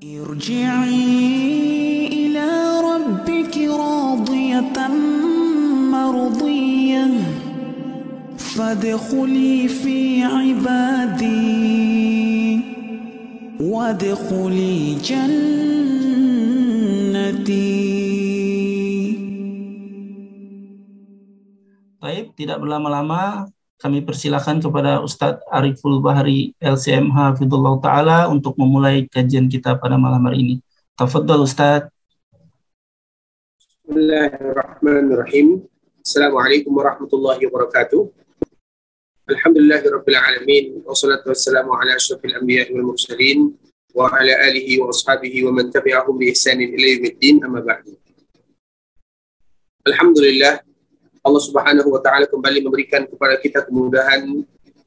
ارجعي إلى ربك راضية مرضية. فادخلي في عبادي. وادخلي جنتي. Baik, tidak berlama-lama. Kami persilakan kepada Ustadz Ariful Bahari LCMH Fidullah Ta'ala untuk memulai kajian kita pada malam hari ini. Tafadhal Ustadz. Bismillahirrahmanirrahim. Assalamualaikum warahmatullahi wabarakatuh. Alhamdulillahirabbil alamin wassalatu wassalamu ala asyrafil anbiya'i wal mursalin wa ala alihi wa ashabihi wa man tabi'ahum bi ihsanin ila yaumiddin amma ba'du. Alhamdulillah Allah Subhanahu wa taala kembali memberikan kepada kita kemudahan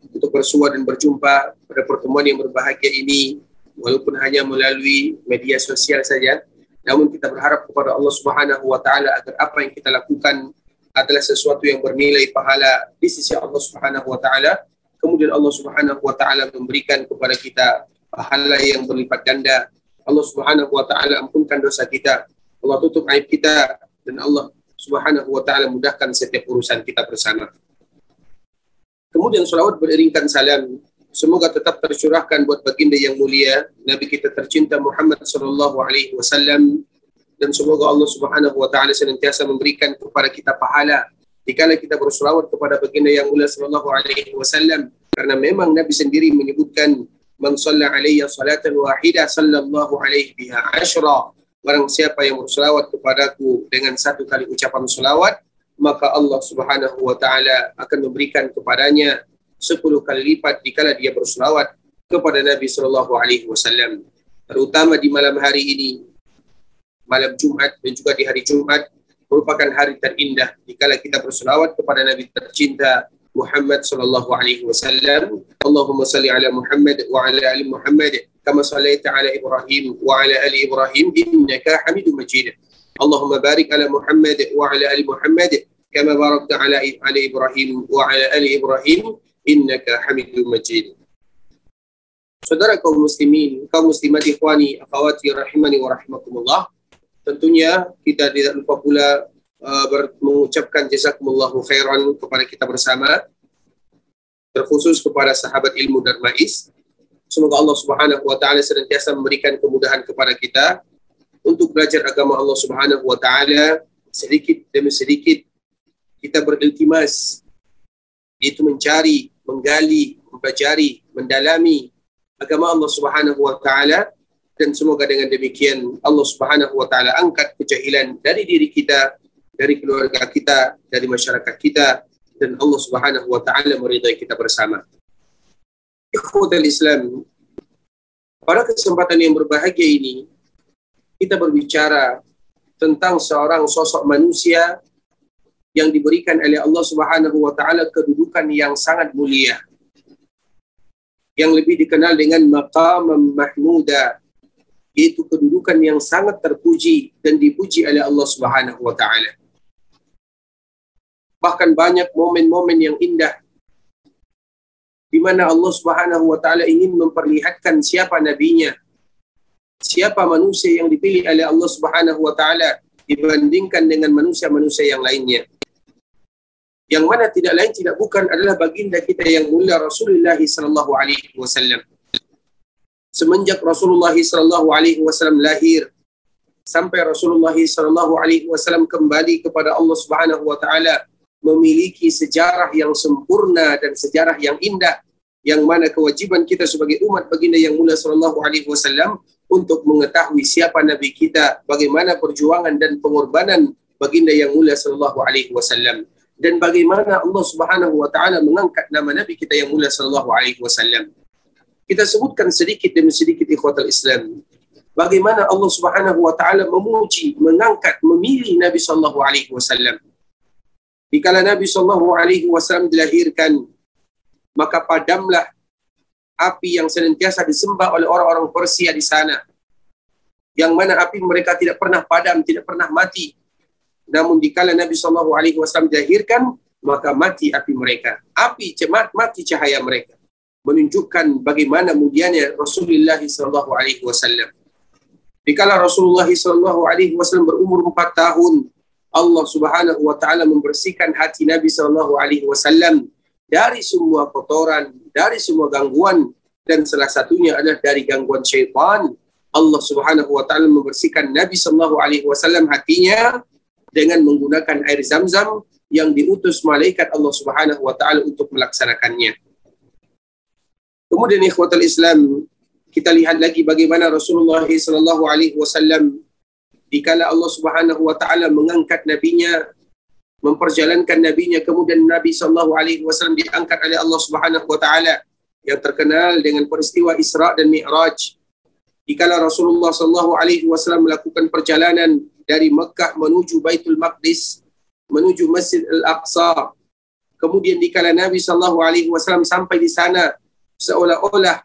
untuk bersua dan berjumpa pada pertemuan yang berbahagia ini walaupun hanya melalui media sosial saja. Namun kita berharap kepada Allah Subhanahu wa taala agar apa yang kita lakukan adalah sesuatu yang bernilai pahala di sisi Allah Subhanahu wa taala. Kemudian Allah Subhanahu wa taala memberikan kepada kita pahala yang berlipat ganda. Allah Subhanahu wa taala ampunkan dosa kita. Allah tutup aib kita dan Allah Subhanahu wa taala mudahkan setiap urusan kita bersama. Kemudian salawat beriringkan salam. Semoga tetap tercurahkan buat baginda yang mulia Nabi kita tercinta Muhammad sallallahu alaihi wasallam. Dan semoga Allah Subhanahu wa taala senantiasa memberikan kepada kita pahala dikala kita berselawat kepada baginda yang mulia sallallahu alaihi wasallam. Karena memang Nabi sendiri menyebutkan man shalla alayya salatan wahidah sallallahu alaihi biha asyra Barang siapa yang berselawat kepadaku dengan satu kali ucapan selawat, maka Allah Subhanahu wa taala akan memberikan kepadanya sepuluh kali lipat dikala dia berselawat kepada Nabi sallallahu alaihi wasallam. Terutama di malam hari ini, malam Jumat dan juga di hari Jumat merupakan hari terindah dikala kita berselawat kepada Nabi tercinta Muhammad sallallahu alaihi wasallam. Allahumma salli ala Muhammad wa ala ali Muhammad كما صليت على إبراهيم وعلى آل إبراهيم إنك حميد مجيد اللهم بارك على محمد وعلى آل محمد كما باركت على على إبراهيم وعلى آل إبراهيم إنك حميد مجيد Saudara kaum muslimin, kaum muslimat ikhwani, akhwati rahimani wa rahimakumullah. Tentunya kita tidak lupa pula uh, mengucapkan jazakumullahu khairan kepada kita bersama terkhusus kepada sahabat ilmu Darmais Semoga Allah Subhanahu wa taala senantiasa memberikan kemudahan kepada kita untuk belajar agama Allah Subhanahu wa taala sedikit demi sedikit. Kita beriltimas itu mencari, menggali, mempelajari, mendalami agama Allah Subhanahu wa taala. Dan semoga dengan demikian Allah Subhanahu wa taala angkat kejahilan dari diri kita, dari keluarga kita, dari masyarakat kita. Dan Allah Subhanahu wa taala meridai kita bersama. Ikhwatul Islam, pada kesempatan yang berbahagia ini, kita berbicara tentang seorang sosok manusia yang diberikan oleh Allah Subhanahu wa taala kedudukan yang sangat mulia. Yang lebih dikenal dengan maqam mahmuda, yaitu kedudukan yang sangat terpuji dan dipuji oleh Allah Subhanahu wa taala. Bahkan banyak momen-momen yang indah di mana Allah Subhanahu wa taala ingin memperlihatkan siapa nabinya. Siapa manusia yang dipilih oleh Allah Subhanahu wa taala dibandingkan dengan manusia-manusia yang lainnya. Yang mana tidak lain tidak bukan adalah baginda kita yang mulia Rasulullah sallallahu alaihi wasallam. Semenjak Rasulullah sallallahu alaihi wasallam lahir sampai Rasulullah sallallahu alaihi wasallam kembali kepada Allah Subhanahu wa taala memiliki sejarah yang sempurna dan sejarah yang indah yang mana kewajiban kita sebagai umat baginda yang mulia sallallahu alaihi wasallam untuk mengetahui siapa nabi kita, bagaimana perjuangan dan pengorbanan baginda yang mulia sallallahu alaihi wasallam dan bagaimana Allah Subhanahu wa taala mengangkat nama nabi kita yang mulia sallallahu alaihi wasallam. Kita sebutkan sedikit demi sedikit ikhwatul Islam. Bagaimana Allah Subhanahu wa taala memuji, mengangkat, memilih Nabi sallallahu alaihi wasallam Dikala Nabi Shallallahu Alaihi Wasallam dilahirkan, maka padamlah api yang senantiasa disembah oleh orang-orang Persia di sana. Yang mana api mereka tidak pernah padam, tidak pernah mati. Namun dikala Nabi Shallallahu Alaihi Wasallam dilahirkan, maka mati api mereka. Api cemat mati cahaya mereka. Menunjukkan bagaimana mulianya Rasulullah Shallallahu Alaihi Wasallam. Dikala Rasulullah Shallallahu Alaihi Wasallam berumur empat tahun, Allah Subhanahu Wa Taala membersihkan hati Nabi Shallallahu Alaihi Wasallam dari semua kotoran, dari semua gangguan, dan salah satunya adalah dari gangguan syaitan. Allah Subhanahu Wa Taala membersihkan Nabi Shallallahu Alaihi Wasallam hatinya dengan menggunakan air zam-zam yang diutus malaikat Allah Subhanahu Wa Taala untuk melaksanakannya. Kemudian ikhwatul Islam kita lihat lagi bagaimana Rasulullah sallallahu alaihi wasallam dikala Allah Subhanahu wa taala mengangkat nabinya memperjalankan nabinya kemudian Nabi sallallahu alaihi wasallam diangkat oleh Allah Subhanahu wa taala yang terkenal dengan peristiwa Isra dan Mi'raj. Dikala Rasulullah sallallahu alaihi wasallam melakukan perjalanan dari Mekah menuju Baitul Maqdis menuju Masjid Al-Aqsa kemudian dikala Nabi sallallahu alaihi wasallam sampai di sana seolah-olah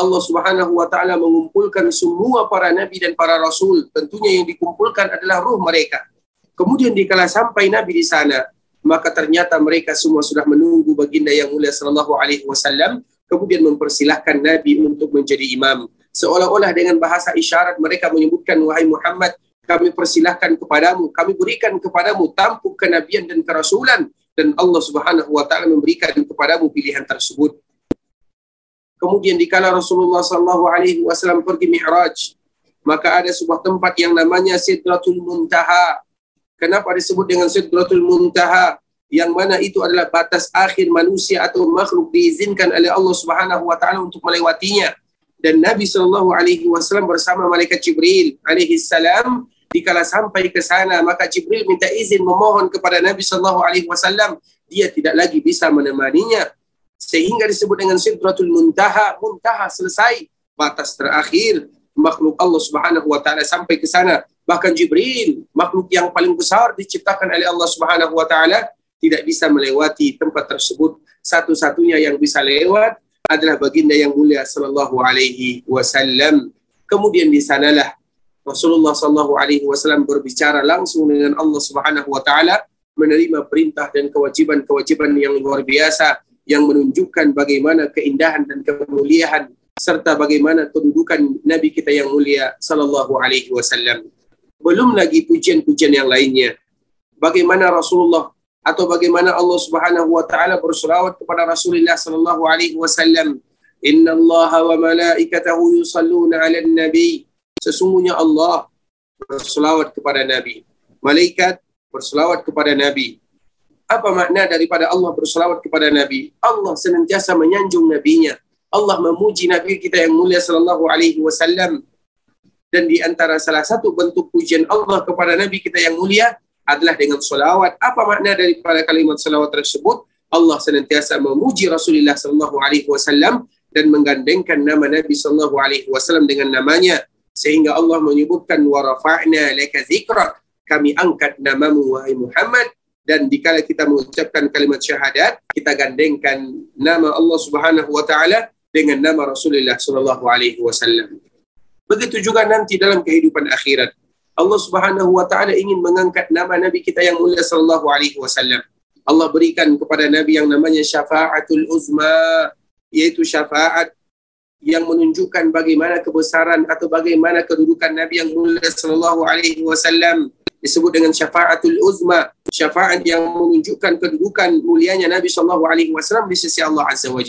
Allah Subhanahu wa taala mengumpulkan semua para nabi dan para rasul. Tentunya yang dikumpulkan adalah ruh mereka. Kemudian dikala sampai nabi di sana, maka ternyata mereka semua sudah menunggu baginda yang mulia sallallahu alaihi wasallam kemudian mempersilahkan nabi untuk menjadi imam. Seolah-olah dengan bahasa isyarat mereka menyebutkan wahai Muhammad, kami persilahkan kepadamu, kami berikan kepadamu tampuk kenabian dan kerasulan dan Allah Subhanahu wa taala memberikan kepadamu pilihan tersebut. Kemudian dikala Rasulullah sallallahu alaihi wasallam pergi Mi'raj, maka ada sebuah tempat yang namanya Sidratul Muntaha. Kenapa disebut dengan Sidratul Muntaha? Yang mana itu adalah batas akhir manusia atau makhluk diizinkan oleh Allah Subhanahu wa taala untuk melewatinya. Dan Nabi sallallahu alaihi wasallam bersama malaikat Jibril alaihi salam dikala sampai ke sana maka Jibril minta izin memohon kepada Nabi sallallahu alaihi wasallam dia tidak lagi bisa menemaninya sehingga disebut dengan sidratul muntaha. Muntaha selesai. Batas terakhir. Makhluk Allah Subhanahu wa taala sampai ke sana. Bahkan Jibril makhluk yang paling besar diciptakan oleh Allah Subhanahu wa taala tidak bisa melewati tempat tersebut. Satu-satunya yang bisa lewat adalah baginda yang mulia sallallahu alaihi wasallam. Kemudian di sanalah Rasulullah sallallahu alaihi wasallam berbicara langsung dengan Allah Subhanahu wa taala menerima perintah dan kewajiban-kewajiban yang luar biasa yang menunjukkan bagaimana keindahan dan kemuliaan serta bagaimana kedudukan Nabi kita yang mulia sallallahu alaihi wasallam. Belum lagi pujian-pujian yang lainnya. Bagaimana Rasulullah atau bagaimana Allah Subhanahu wa taala berselawat kepada Rasulullah sallallahu alaihi wasallam. Inna Allah wa malaikatahu yusalluna 'alan nabi. Sesungguhnya Allah berselawat kepada Nabi. Malaikat berselawat kepada Nabi apa makna daripada Allah berselawat kepada Nabi? Allah senantiasa menyanjung nabinya. Allah memuji Nabi kita yang mulia sallallahu alaihi wasallam. Dan di antara salah satu bentuk pujian Allah kepada Nabi kita yang mulia adalah dengan solawat. Apa makna daripada kalimat solawat tersebut? Allah senantiasa memuji Rasulullah sallallahu alaihi wasallam dan menggandengkan nama Nabi sallallahu alaihi wasallam dengan namanya sehingga Allah menyebutkan wa rafa'na laka kami angkat namamu wahai Muhammad dan dikala kita mengucapkan kalimat syahadat kita gandengkan nama Allah Subhanahu wa taala dengan nama Rasulullah sallallahu alaihi wasallam. Begitu juga nanti dalam kehidupan akhirat. Allah Subhanahu wa taala ingin mengangkat nama nabi kita yang mulia sallallahu alaihi wasallam. Allah berikan kepada nabi yang namanya syafaatul uzma yaitu syafaat yang menunjukkan bagaimana kebesaran atau bagaimana kedudukan nabi yang mulia sallallahu alaihi wasallam disebut dengan syafaatul uzma, syafaat yang menunjukkan kedudukan mulianya Nabi Shallallahu Alaihi Wasallam di sisi Allah Azza wa.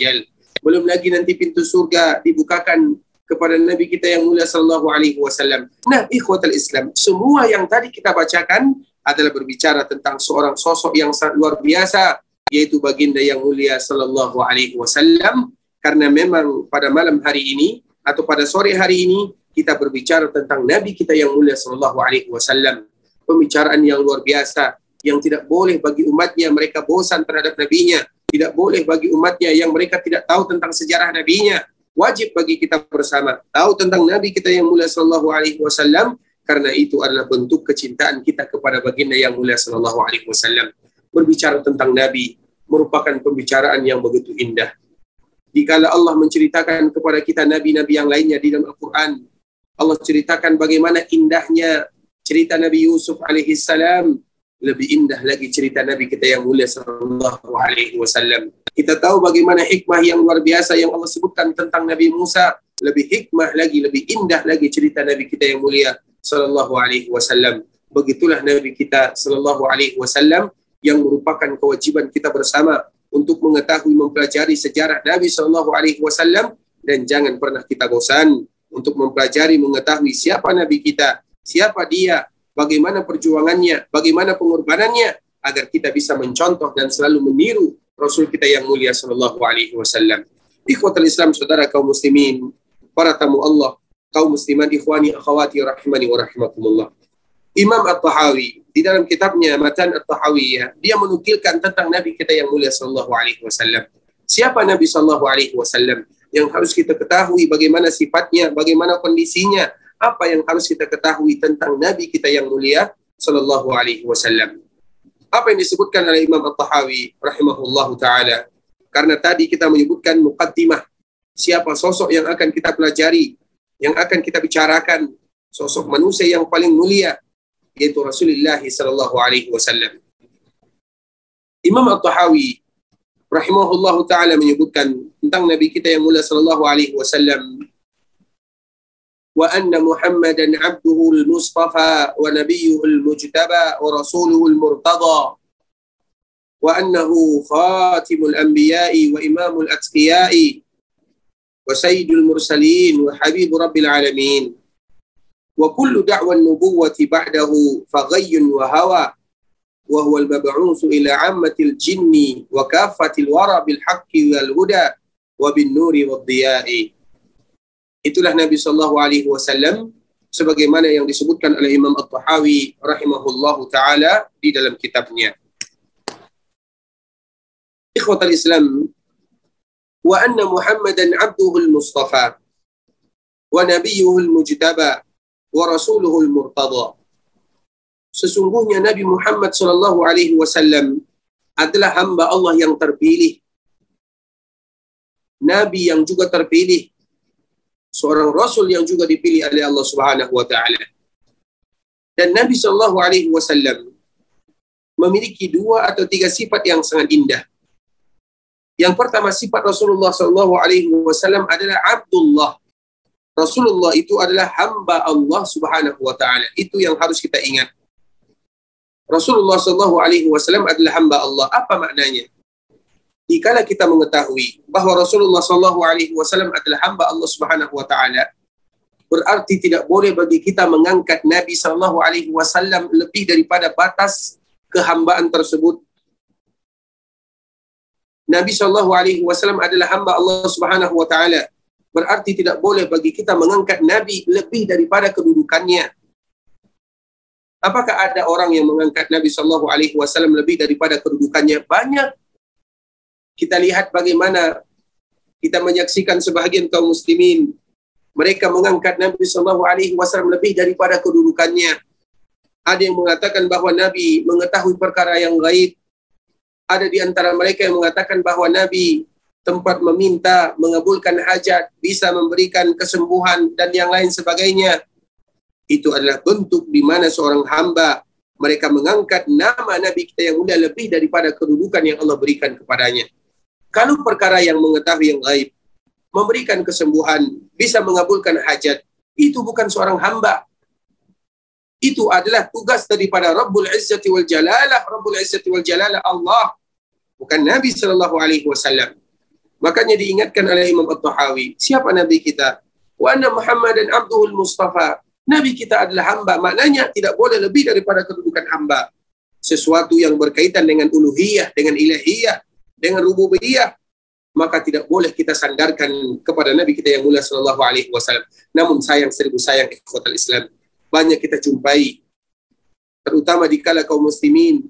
Belum lagi nanti pintu surga dibukakan kepada Nabi kita yang mulia Shallallahu Alaihi Wasallam. Nah, ikhwatul Islam, semua yang tadi kita bacakan adalah berbicara tentang seorang sosok yang sangat luar biasa, yaitu baginda yang mulia Shallallahu Alaihi Wasallam. Karena memang pada malam hari ini atau pada sore hari ini kita berbicara tentang Nabi kita yang mulia Shallallahu Alaihi Wasallam pembicaraan yang luar biasa yang tidak boleh bagi umatnya mereka bosan terhadap nabinya tidak boleh bagi umatnya yang mereka tidak tahu tentang sejarah nabinya. Wajib bagi kita bersama tahu tentang nabi kita yang mulia sallallahu alaihi wasallam karena itu adalah bentuk kecintaan kita kepada baginda yang mulia sallallahu alaihi wasallam. Berbicara tentang nabi merupakan pembicaraan yang begitu indah. Dikala Allah menceritakan kepada kita nabi-nabi yang lainnya di dalam Al-Qur'an Allah ceritakan bagaimana indahnya cerita Nabi Yusuf alaihi salam lebih indah lagi cerita Nabi kita yang mulia sallallahu alaihi wasallam. Kita tahu bagaimana hikmah yang luar biasa yang Allah sebutkan tentang Nabi Musa lebih hikmah lagi, lebih indah lagi cerita Nabi kita yang mulia sallallahu alaihi wasallam. Begitulah Nabi kita sallallahu alaihi wasallam yang merupakan kewajiban kita bersama untuk mengetahui mempelajari sejarah Nabi sallallahu alaihi wasallam dan jangan pernah kita bosan untuk mempelajari mengetahui siapa Nabi kita, siapa dia, bagaimana perjuangannya, bagaimana pengorbanannya agar kita bisa mencontoh dan selalu meniru Rasul kita yang mulia sallallahu alaihi wasallam. Ikhwatul Islam saudara kaum muslimin, para tamu Allah, kaum musliman ikhwani akhwati rahimani wa rahimakumullah. Imam At-Tahawi di dalam kitabnya Matan At-Tahawiyah dia menukilkan tentang Nabi kita yang mulia sallallahu alaihi wasallam. Siapa Nabi sallallahu alaihi wasallam yang harus kita ketahui bagaimana sifatnya, bagaimana kondisinya, apa yang harus kita ketahui tentang Nabi kita yang mulia sallallahu alaihi wasallam. Apa yang disebutkan oleh Imam At-Tahawi rahimahullahu taala karena tadi kita menyebutkan muqaddimah siapa sosok yang akan kita pelajari, yang akan kita bicarakan, sosok manusia yang paling mulia yaitu Rasulullah sallallahu alaihi wasallam. Imam At-Tahawi rahimahullah taala menyebutkan tentang nabi kita yang mulia sallallahu alaihi wasallam وأن محمدا عبده المصطفى ونبيه المجتبى ورسوله المرتضى. وأنه خاتم الأنبياء وإمام الأتقياء وسيد المرسلين وحبيب رب العالمين. وكل دعوى النبوة بعده فغي وهوى وهو المبعوث إلى عامة الجن وكافة الورى بالحق والهدى وبالنور والضياء. Itulah Nabi Shallallahu Alaihi Wasallam sebagaimana yang disebutkan oleh Imam At-Tahawi rahimahullahu taala di dalam kitabnya. Ikhwatal Islam wa anna Muhammadan abduhu al-mustafa wa nabiyyuhu al-mujtaba wa rasuluhu al-murtada. Sesungguhnya Nabi Muhammad sallallahu alaihi wasallam adalah hamba Allah yang terpilih. Nabi yang juga terpilih. Seorang rasul yang juga dipilih oleh Allah Subhanahu wa taala. Dan Nabi sallallahu alaihi wasallam memiliki dua atau tiga sifat yang sangat indah. Yang pertama sifat Rasulullah Shallallahu Alaihi Wasallam adalah Abdullah. Rasulullah itu adalah hamba Allah Subhanahu Wa Taala. Itu yang harus kita ingat. Rasulullah Shallallahu Alaihi Wasallam adalah hamba Allah. Apa maknanya? Jika kita mengetahui bahwa Rasulullah Shallallahu Alaihi Wasallam adalah hamba Allah Subhanahu Wa Taala, berarti tidak boleh bagi kita mengangkat Nabi Shallallahu Alaihi Wasallam lebih daripada batas kehambaan tersebut Nabi Shallallahu Alaihi Wasallam adalah hamba Allah Subhanahu Wa Taala. Berarti tidak boleh bagi kita mengangkat Nabi lebih daripada kedudukannya. Apakah ada orang yang mengangkat Nabi Shallallahu Alaihi Wasallam lebih daripada kedudukannya? Banyak. Kita lihat bagaimana kita menyaksikan sebahagian kaum muslimin mereka mengangkat Nabi Shallallahu Alaihi Wasallam lebih daripada kedudukannya. Ada yang mengatakan bahwa Nabi mengetahui perkara yang gaib, ada di antara mereka yang mengatakan bahwa Nabi tempat meminta, mengabulkan hajat, bisa memberikan kesembuhan dan yang lain sebagainya. Itu adalah bentuk di mana seorang hamba mereka mengangkat nama Nabi kita yang mulia lebih daripada kedudukan yang Allah berikan kepadanya. Kalau perkara yang mengetahui yang gaib, memberikan kesembuhan, bisa mengabulkan hajat, itu bukan seorang hamba. Itu adalah tugas daripada Rabbul Izzati wal Jalalah, Rabbul Izzati wal Jalalah Allah bukan Nabi Shallallahu Alaihi Wasallam. Makanya diingatkan oleh Imam At-Tahawi, siapa Nabi kita? Wa anna Muhammadan abduhul Mustafa. Nabi kita adalah hamba. Maknanya tidak boleh lebih daripada kedudukan hamba. Sesuatu yang berkaitan dengan uluhiyah, dengan ilahiyah, dengan rububiyah, maka tidak boleh kita sandarkan kepada Nabi kita yang mulia Shallallahu Alaihi Wasallam. Namun sayang seribu sayang ikhwatal Islam banyak kita jumpai, terutama di kala kaum muslimin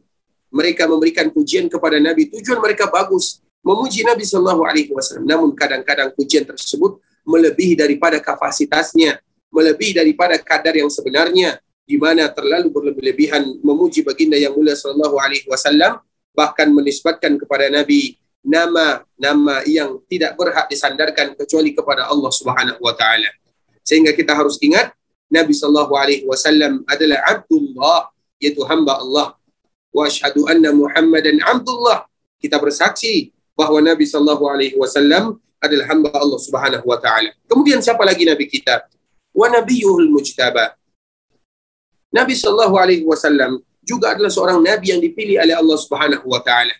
mereka memberikan pujian kepada Nabi. Tujuan mereka bagus, memuji Nabi Shallallahu Alaihi Wasallam. Namun kadang-kadang pujian tersebut melebihi daripada kapasitasnya, melebihi daripada kadar yang sebenarnya, di mana terlalu berlebihan memuji baginda yang mulia Shallallahu Alaihi Wasallam, bahkan menisbatkan kepada Nabi nama-nama yang tidak berhak disandarkan kecuali kepada Allah Subhanahu Wa Taala. Sehingga kita harus ingat Nabi Shallallahu Alaihi Wasallam adalah Abdullah, yaitu hamba Allah wa asyhadu anna Muhammadan Abdullah. Kita bersaksi bahwa Nabi sallallahu alaihi wasallam adalah hamba Allah Subhanahu wa taala. Kemudian siapa lagi nabi kita? Wa nabiyuhul mujtaba. Nabi sallallahu alaihi wasallam juga adalah seorang nabi yang dipilih oleh Allah Subhanahu wa taala.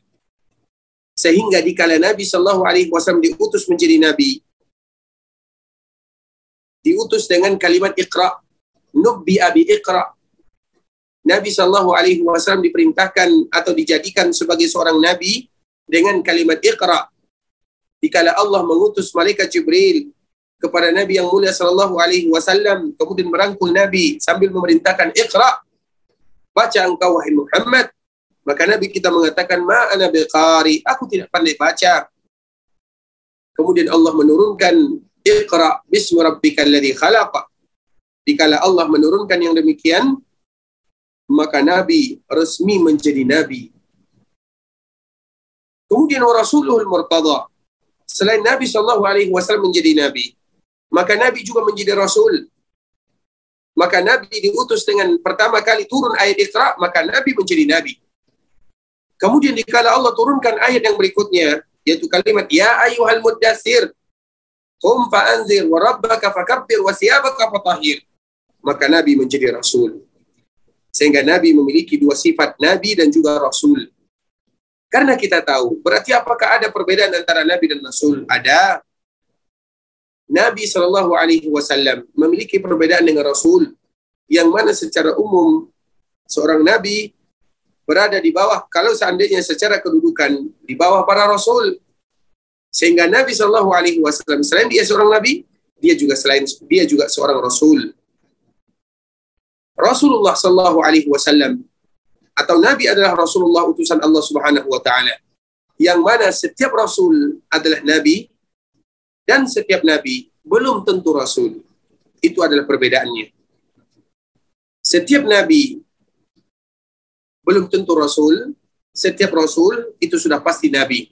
Sehingga dikala Nabi sallallahu alaihi wasallam diutus menjadi nabi, diutus dengan kalimat Iqra. Nubbi abi Iqra. Nabi sallallahu alaihi wasallam diperintahkan atau dijadikan sebagai seorang nabi dengan kalimat Iqra. Dikala Allah mengutus malaikat Jibril kepada Nabi yang mulia sallallahu alaihi wasallam kemudian merangkul Nabi sambil memerintahkan Iqra. Baca engkau wahai Muhammad. Maka Nabi kita mengatakan ma ana biqari, aku tidak pandai baca. Kemudian Allah menurunkan Iqra bismi rabbikal ladzi khalaq. Dikala Allah menurunkan yang demikian, maka Nabi resmi menjadi Nabi. Kemudian Rasulul Murtada. Selain Nabi Shallallahu Alaihi Wasallam menjadi Nabi, maka Nabi juga menjadi Rasul. Maka Nabi diutus dengan pertama kali turun ayat Iqra, maka Nabi menjadi Nabi. Kemudian dikala Allah turunkan ayat yang berikutnya, yaitu kalimat Ya ayuhal muddathir, Qum fa'anzir wa rabbaka fakabbir wa siyabaka fatahir. Maka Nabi menjadi Rasul. Sehingga Nabi memiliki dua sifat, Nabi dan juga Rasul. Karena kita tahu, berarti apakah ada perbedaan antara Nabi dan Rasul? Ada. Nabi Shallallahu Alaihi Wasallam memiliki perbedaan dengan Rasul, yang mana secara umum seorang Nabi berada di bawah. Kalau seandainya secara kedudukan di bawah para Rasul, sehingga Nabi Shallallahu Alaihi Wasallam selain dia seorang nabi, dia juga selain dia juga seorang rasul. Rasulullah Shallallahu Alaihi Wasallam atau Nabi adalah Rasulullah utusan Allah Subhanahu Wa Taala. Yang mana setiap Rasul adalah Nabi dan setiap Nabi belum tentu Rasul. Itu adalah perbedaannya. Setiap Nabi belum tentu Rasul, setiap Rasul itu sudah pasti Nabi.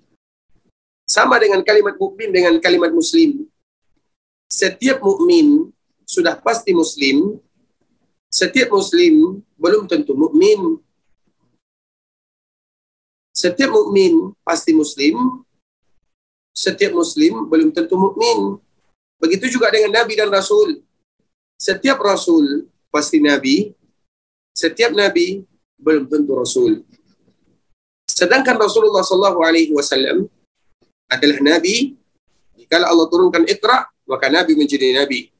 Sama dengan kalimat mukmin dengan kalimat muslim. Setiap mukmin sudah pasti muslim. Setiap muslim belum tentu mukmin. Setiap mukmin pasti muslim. Setiap muslim belum tentu mukmin. Begitu juga dengan nabi dan rasul. Setiap rasul pasti nabi. Setiap nabi belum tentu rasul. Sedangkan Rasulullah Shallallahu Alaihi Wasallam adalah nabi. Jika Allah turunkan Iqra, maka nabi menjadi nabi.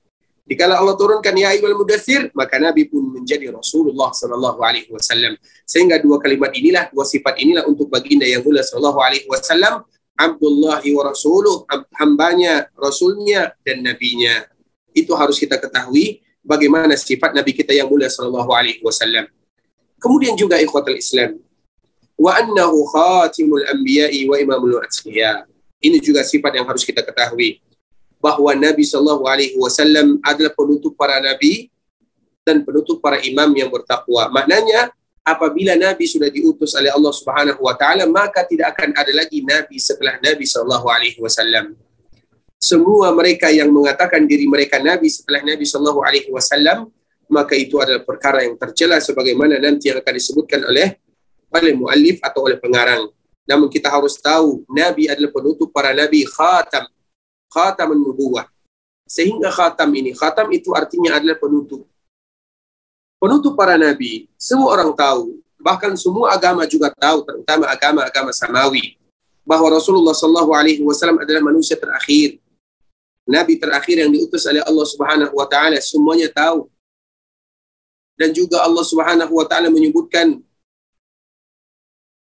Jika Allah turunkan ya ayyuhal mudathir, maka nabi pun menjadi Rasulullah sallallahu alaihi wasallam. Sehingga dua kalimat inilah, dua sifat inilah untuk baginda yang mulia sallallahu alaihi wasallam, Abdullah wa rasuluh, hambanya, rasulnya dan nabinya. Itu harus kita ketahui bagaimana sifat nabi kita yang mulia sallallahu alaihi wasallam. Kemudian juga ikhwatul Islam, wa annahu khatimul anbiya'i wa imamul atqiya. Ini juga sifat yang harus kita ketahui bahwa Nabi Shallallahu Alaihi Wasallam adalah penutup para nabi dan penutup para imam yang bertakwa. Maknanya apabila Nabi sudah diutus oleh Allah Subhanahu Wa Taala maka tidak akan ada lagi Nabi setelah Nabi Shallallahu Alaihi Wasallam. Semua mereka yang mengatakan diri mereka Nabi setelah Nabi Shallallahu Alaihi Wasallam maka itu adalah perkara yang tercela sebagaimana nanti yang akan disebutkan oleh oleh muallif atau oleh pengarang. Namun kita harus tahu Nabi adalah penutup para Nabi khatam. Khatam nubuwah. Sehingga khatam ini, khatam itu artinya adalah penutup. Penutup para Nabi, semua orang tahu. Bahkan semua agama juga tahu, terutama agama-agama samawi. Bahwa Rasulullah Sallallahu Alaihi Wasallam adalah manusia terakhir. Nabi terakhir yang diutus oleh Allah Subhanahu Wa Taala semuanya tahu. Dan juga Allah Subhanahu Wa Taala menyebutkan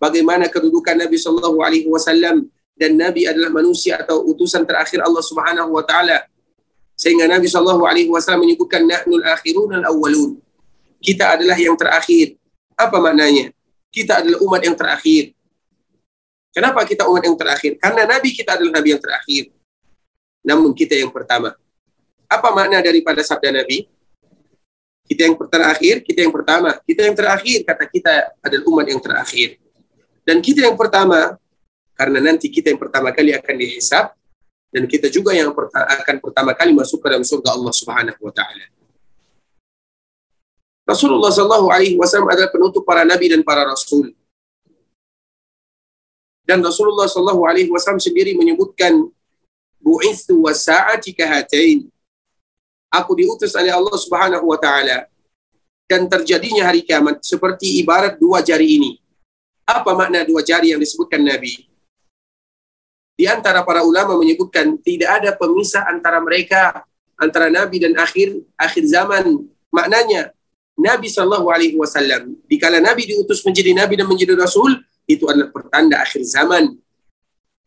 bagaimana kedudukan Nabi Shallallahu Alaihi Wasallam dan Nabi adalah manusia atau utusan terakhir Allah Subhanahu Wa Taala sehingga Nabi Shallallahu Alaihi Wasallam menyebutkan nahnul akhirun al awwalun kita adalah yang terakhir. Apa maknanya? Kita adalah umat yang terakhir. Kenapa kita umat yang terakhir? Karena Nabi kita adalah Nabi yang terakhir. Namun kita yang pertama. Apa makna daripada sabda Nabi? Kita yang terakhir, kita yang pertama, kita yang terakhir, kata kita adalah umat yang terakhir. Dan kita yang pertama, karena nanti kita yang pertama kali akan dihisap, dan kita juga yang akan pertama kali masuk ke dalam surga Allah Subhanahu wa taala. Rasulullah Shallallahu alaihi wasallam adalah penutup para nabi dan para rasul. Dan Rasulullah Shallallahu alaihi wasallam sendiri menyebutkan bu'ithu wasa'ati kahatain. Aku diutus oleh Allah Subhanahu wa taala dan terjadinya hari kiamat seperti ibarat dua jari ini. Apa makna dua jari yang disebutkan Nabi? Di antara para ulama menyebutkan tidak ada pemisah antara mereka antara Nabi dan akhir akhir zaman. Maknanya Nabi Shallallahu Alaihi Wasallam dikala Nabi diutus menjadi Nabi dan menjadi Rasul itu adalah pertanda akhir zaman.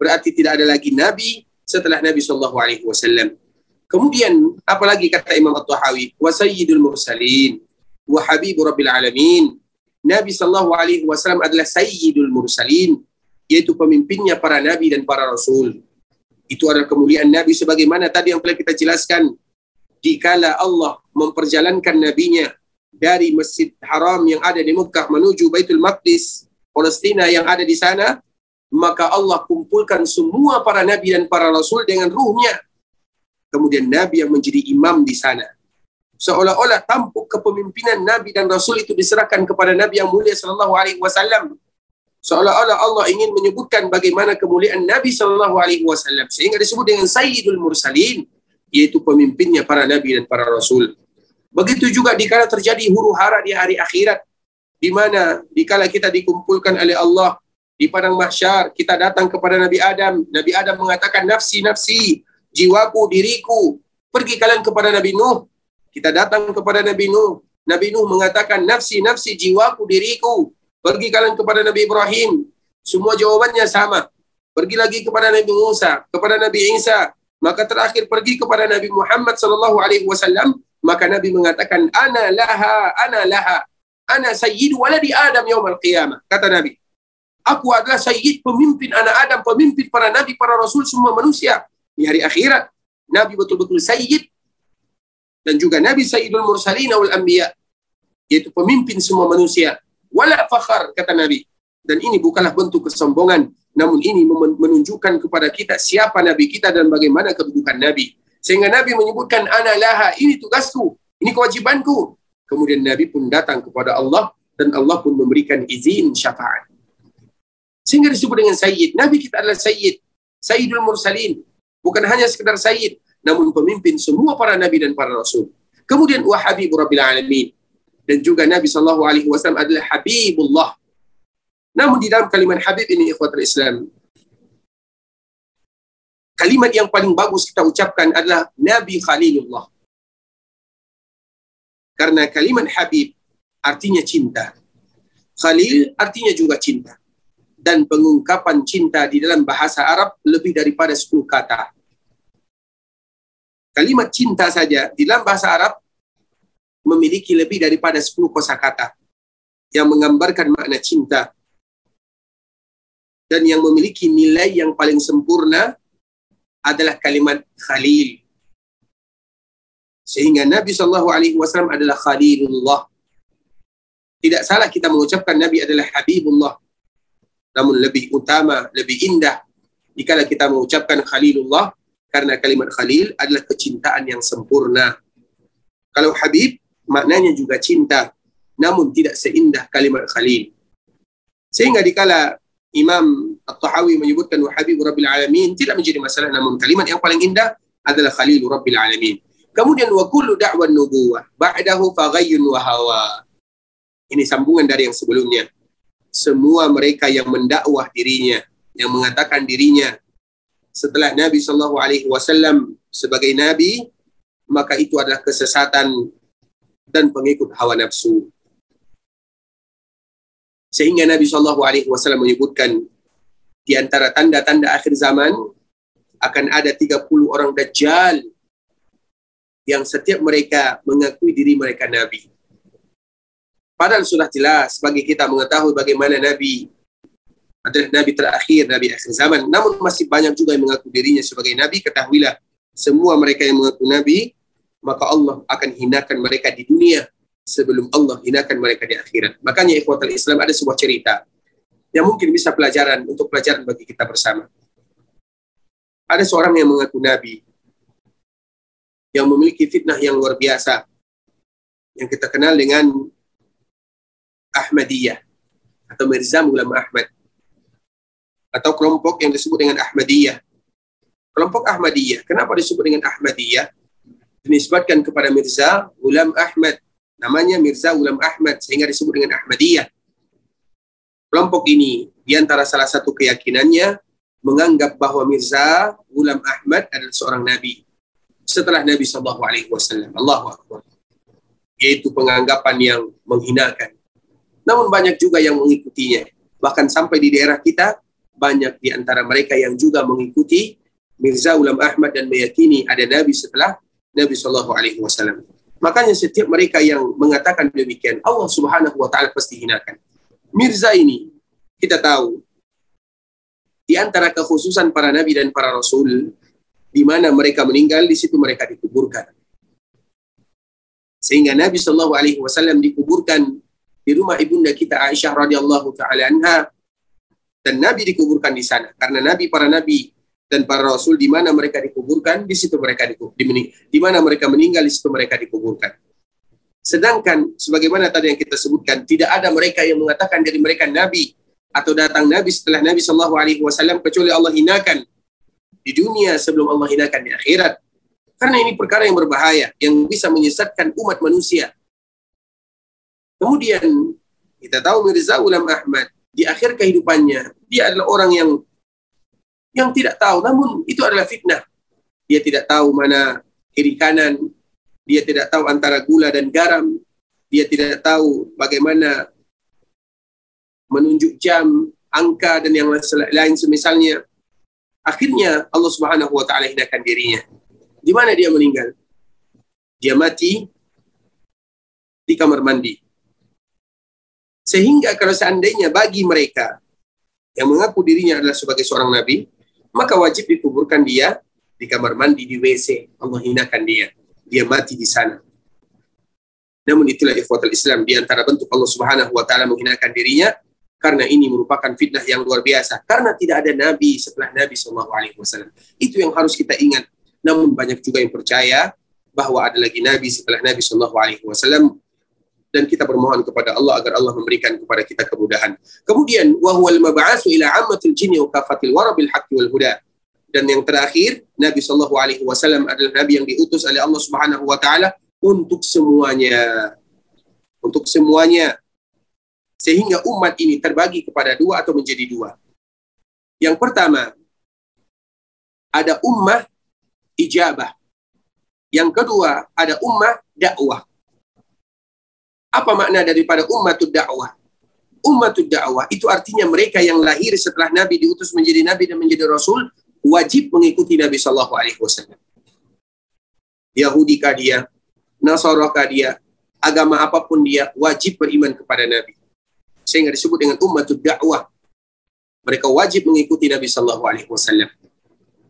Berarti tidak ada lagi Nabi setelah Nabi Shallallahu Alaihi Wasallam. Kemudian apalagi kata Imam At-Tahawi, wa sayyidul mursalin wa habibu rabbil alamin. Nabi Shallallahu Alaihi Wasallam adalah sayyidul mursalin, yaitu pemimpinnya para nabi dan para rasul. Itu adalah kemuliaan Nabi sebagaimana tadi yang telah kita jelaskan. Dikala Allah memperjalankan nabinya dari Masjid Haram yang ada di Mekah menuju Baitul Maqdis, Palestina yang ada di sana, maka Allah kumpulkan semua para nabi dan para rasul dengan ruhnya kemudian Nabi yang menjadi imam di sana. Seolah-olah tampuk kepemimpinan Nabi dan Rasul itu diserahkan kepada Nabi yang mulia Sallallahu Alaihi Wasallam. Seolah-olah Allah ingin menyebutkan bagaimana kemuliaan Nabi Sallallahu Alaihi Wasallam sehingga disebut dengan Sayyidul Mursalin, yaitu pemimpinnya para Nabi dan para Rasul. Begitu juga dikala terjadi huru hara di hari akhirat, di mana dikala kita dikumpulkan oleh Allah di padang mahsyar, kita datang kepada Nabi Adam. Nabi Adam mengatakan nafsi nafsi, jiwaku, diriku. Pergi kalian kepada Nabi Nuh. Kita datang kepada Nabi Nuh. Nabi Nuh mengatakan, nafsi, nafsi, jiwaku, diriku. Pergi kalian kepada Nabi Ibrahim. Semua jawabannya sama. Pergi lagi kepada Nabi Musa, kepada Nabi Isa. Maka terakhir pergi kepada Nabi Muhammad sallallahu alaihi wasallam, maka Nabi mengatakan, "Ana laha, ana laha. Ana sayyidu waladi Adam yaumil qiyamah." Kata Nabi. Aku adalah sayyid pemimpin anak Adam, pemimpin para nabi, para rasul semua manusia di hari akhirat. Nabi betul-betul sayyid dan juga Nabi Sayyidul Mursalin wal Anbiya yaitu pemimpin semua manusia. Wala fakhar kata Nabi. Dan ini bukanlah bentuk kesombongan, namun ini menunjukkan kepada kita siapa Nabi kita dan bagaimana kedudukan Nabi. Sehingga Nabi menyebutkan ana laha, ini tugasku, ini kewajibanku. Kemudian Nabi pun datang kepada Allah dan Allah pun memberikan izin syafaat. Sehingga disebut dengan Sayyid. Nabi kita adalah Sayyid. Sayyidul Mursalin. Bukan hanya sekedar sayyid, namun pemimpin semua para nabi dan para rasul. Kemudian wa habibur rabbil alamin. Dan juga Nabi sallallahu alaihi wasallam adalah habibullah. Namun di dalam kalimat habib ini ikhwatul Islam, kalimat yang paling bagus kita ucapkan adalah Nabi Khalilullah. Karena kalimat habib artinya cinta. Khalil artinya juga cinta dan pengungkapan cinta di dalam bahasa Arab lebih daripada 10 kata. Kalimat cinta saja di dalam bahasa Arab memiliki lebih daripada 10 kosakata yang menggambarkan makna cinta dan yang memiliki nilai yang paling sempurna adalah kalimat khalil. Sehingga Nabi Shallallahu Alaihi Wasallam adalah Khalilullah. Tidak salah kita mengucapkan Nabi adalah Habibullah namun lebih utama, lebih indah jika kita mengucapkan Khalilullah karena kalimat Khalil adalah kecintaan yang sempurna. Kalau Habib maknanya juga cinta, namun tidak seindah kalimat Khalil. Sehingga dikala Imam At-Tahawi menyebutkan wa Habib Rabbil Alamin tidak menjadi masalah namun kalimat yang paling indah adalah Khalil Rabbil Alamin. Kemudian wa kullu da'wan nubuwah ba'dahu faghayyun wa hawa. Ini sambungan dari yang sebelumnya semua mereka yang mendakwah dirinya, yang mengatakan dirinya setelah Nabi Shallallahu Alaihi Wasallam sebagai Nabi, maka itu adalah kesesatan dan pengikut hawa nafsu. Sehingga Nabi Shallallahu Alaihi Wasallam menyebutkan di antara tanda-tanda akhir zaman akan ada 30 orang dajjal yang setiap mereka mengakui diri mereka nabi. Padahal sudah jelas bagi kita mengetahui bagaimana Nabi adalah Nabi terakhir, Nabi akhir zaman. Namun masih banyak juga yang mengaku dirinya sebagai Nabi. Ketahuilah, semua mereka yang mengaku Nabi, maka Allah akan hinakan mereka di dunia sebelum Allah hinakan mereka di akhirat. Makanya ikhwatal Islam ada sebuah cerita yang mungkin bisa pelajaran untuk pelajaran bagi kita bersama. Ada seorang yang mengaku Nabi yang memiliki fitnah yang luar biasa yang kita kenal dengan Ahmadiyah atau Mirza Ulama Ahmad atau kelompok yang disebut dengan Ahmadiyah Kelompok Ahmadiyah. Kenapa disebut dengan Ahmadiyah? Dinisbatkan kepada Mirza Ulam Ahmad. Namanya Mirza Ulam Ahmad sehingga disebut dengan Ahmadiyah. Kelompok ini di antara salah satu keyakinannya menganggap bahwa Mirza Ulam Ahmad adalah seorang nabi setelah Nabi Shallallahu Alaihi Wasallam. Allahu Akbar. Yaitu penganggapan yang menghinakan. Namun banyak juga yang mengikutinya. Bahkan sampai di daerah kita banyak di antara mereka yang juga mengikuti Mirza Ulam Ahmad dan meyakini ada Nabi setelah Nabi Shallallahu Alaihi Wasallam. Makanya setiap mereka yang mengatakan demikian, Allah Subhanahu Wa Taala pasti hinakan. Mirza ini kita tahu di antara kekhususan para nabi dan para rasul di mana mereka meninggal di situ mereka dikuburkan. Sehingga Nabi Shallallahu Alaihi Wasallam dikuburkan di rumah ibunda kita Aisyah radhiyallahu taala anha dan Nabi dikuburkan di sana karena Nabi para Nabi dan para Rasul di mana mereka dikuburkan di situ mereka dikuburkan di, mana mereka meninggal di situ mereka dikuburkan. Sedangkan sebagaimana tadi yang kita sebutkan tidak ada mereka yang mengatakan dari mereka Nabi atau datang Nabi setelah Nabi Shallallahu Alaihi Wasallam kecuali Allah hinakan di dunia sebelum Allah hinakan di akhirat. Karena ini perkara yang berbahaya yang bisa menyesatkan umat manusia. Kemudian kita tahu Mirza Ulam Ahmad di akhir kehidupannya dia adalah orang yang yang tidak tahu namun itu adalah fitnah. Dia tidak tahu mana kiri kanan, dia tidak tahu antara gula dan garam, dia tidak tahu bagaimana menunjuk jam, angka dan yang lain semisalnya. Akhirnya Allah Subhanahu wa taala hinakan dirinya. Di mana dia meninggal? Dia mati di kamar mandi. Sehingga kalau seandainya bagi mereka yang mengaku dirinya adalah sebagai seorang nabi, maka wajib dikuburkan dia di kamar mandi di WC. Allah hinakan dia. Dia mati di sana. Namun itulah ikhwatul Islam di antara bentuk Allah Subhanahu wa taala menghinakan dirinya karena ini merupakan fitnah yang luar biasa. Karena tidak ada nabi setelah Nabi Shallallahu alaihi wasallam. Itu yang harus kita ingat. Namun banyak juga yang percaya bahwa ada lagi nabi setelah Nabi Shallallahu alaihi wasallam dan kita bermohon kepada Allah agar Allah memberikan kepada kita kemudahan. Kemudian wa huwal mab'atsu ila ammatil jinni wa kafatil wara bil haqqi wal huda. Dan yang terakhir, Nabi Shallallahu alaihi wasallam adalah nabi yang diutus oleh Allah Subhanahu wa taala untuk semuanya. Untuk semuanya. Sehingga umat ini terbagi kepada dua atau menjadi dua. Yang pertama, ada ummah ijabah. Yang kedua, ada ummah dakwah. Apa makna daripada ummatud dakwah? Ummatud dakwah itu artinya mereka yang lahir setelah Nabi diutus menjadi Nabi dan menjadi Rasul wajib mengikuti Nabi Shallallahu Alaihi Wasallam. Yahudi kah dia, Nasara kah dia, agama apa pun dia wajib beriman kepada Nabi. Sehingga disebut dengan ummatud dakwah. Mereka wajib mengikuti Nabi Shallallahu Alaihi Wasallam.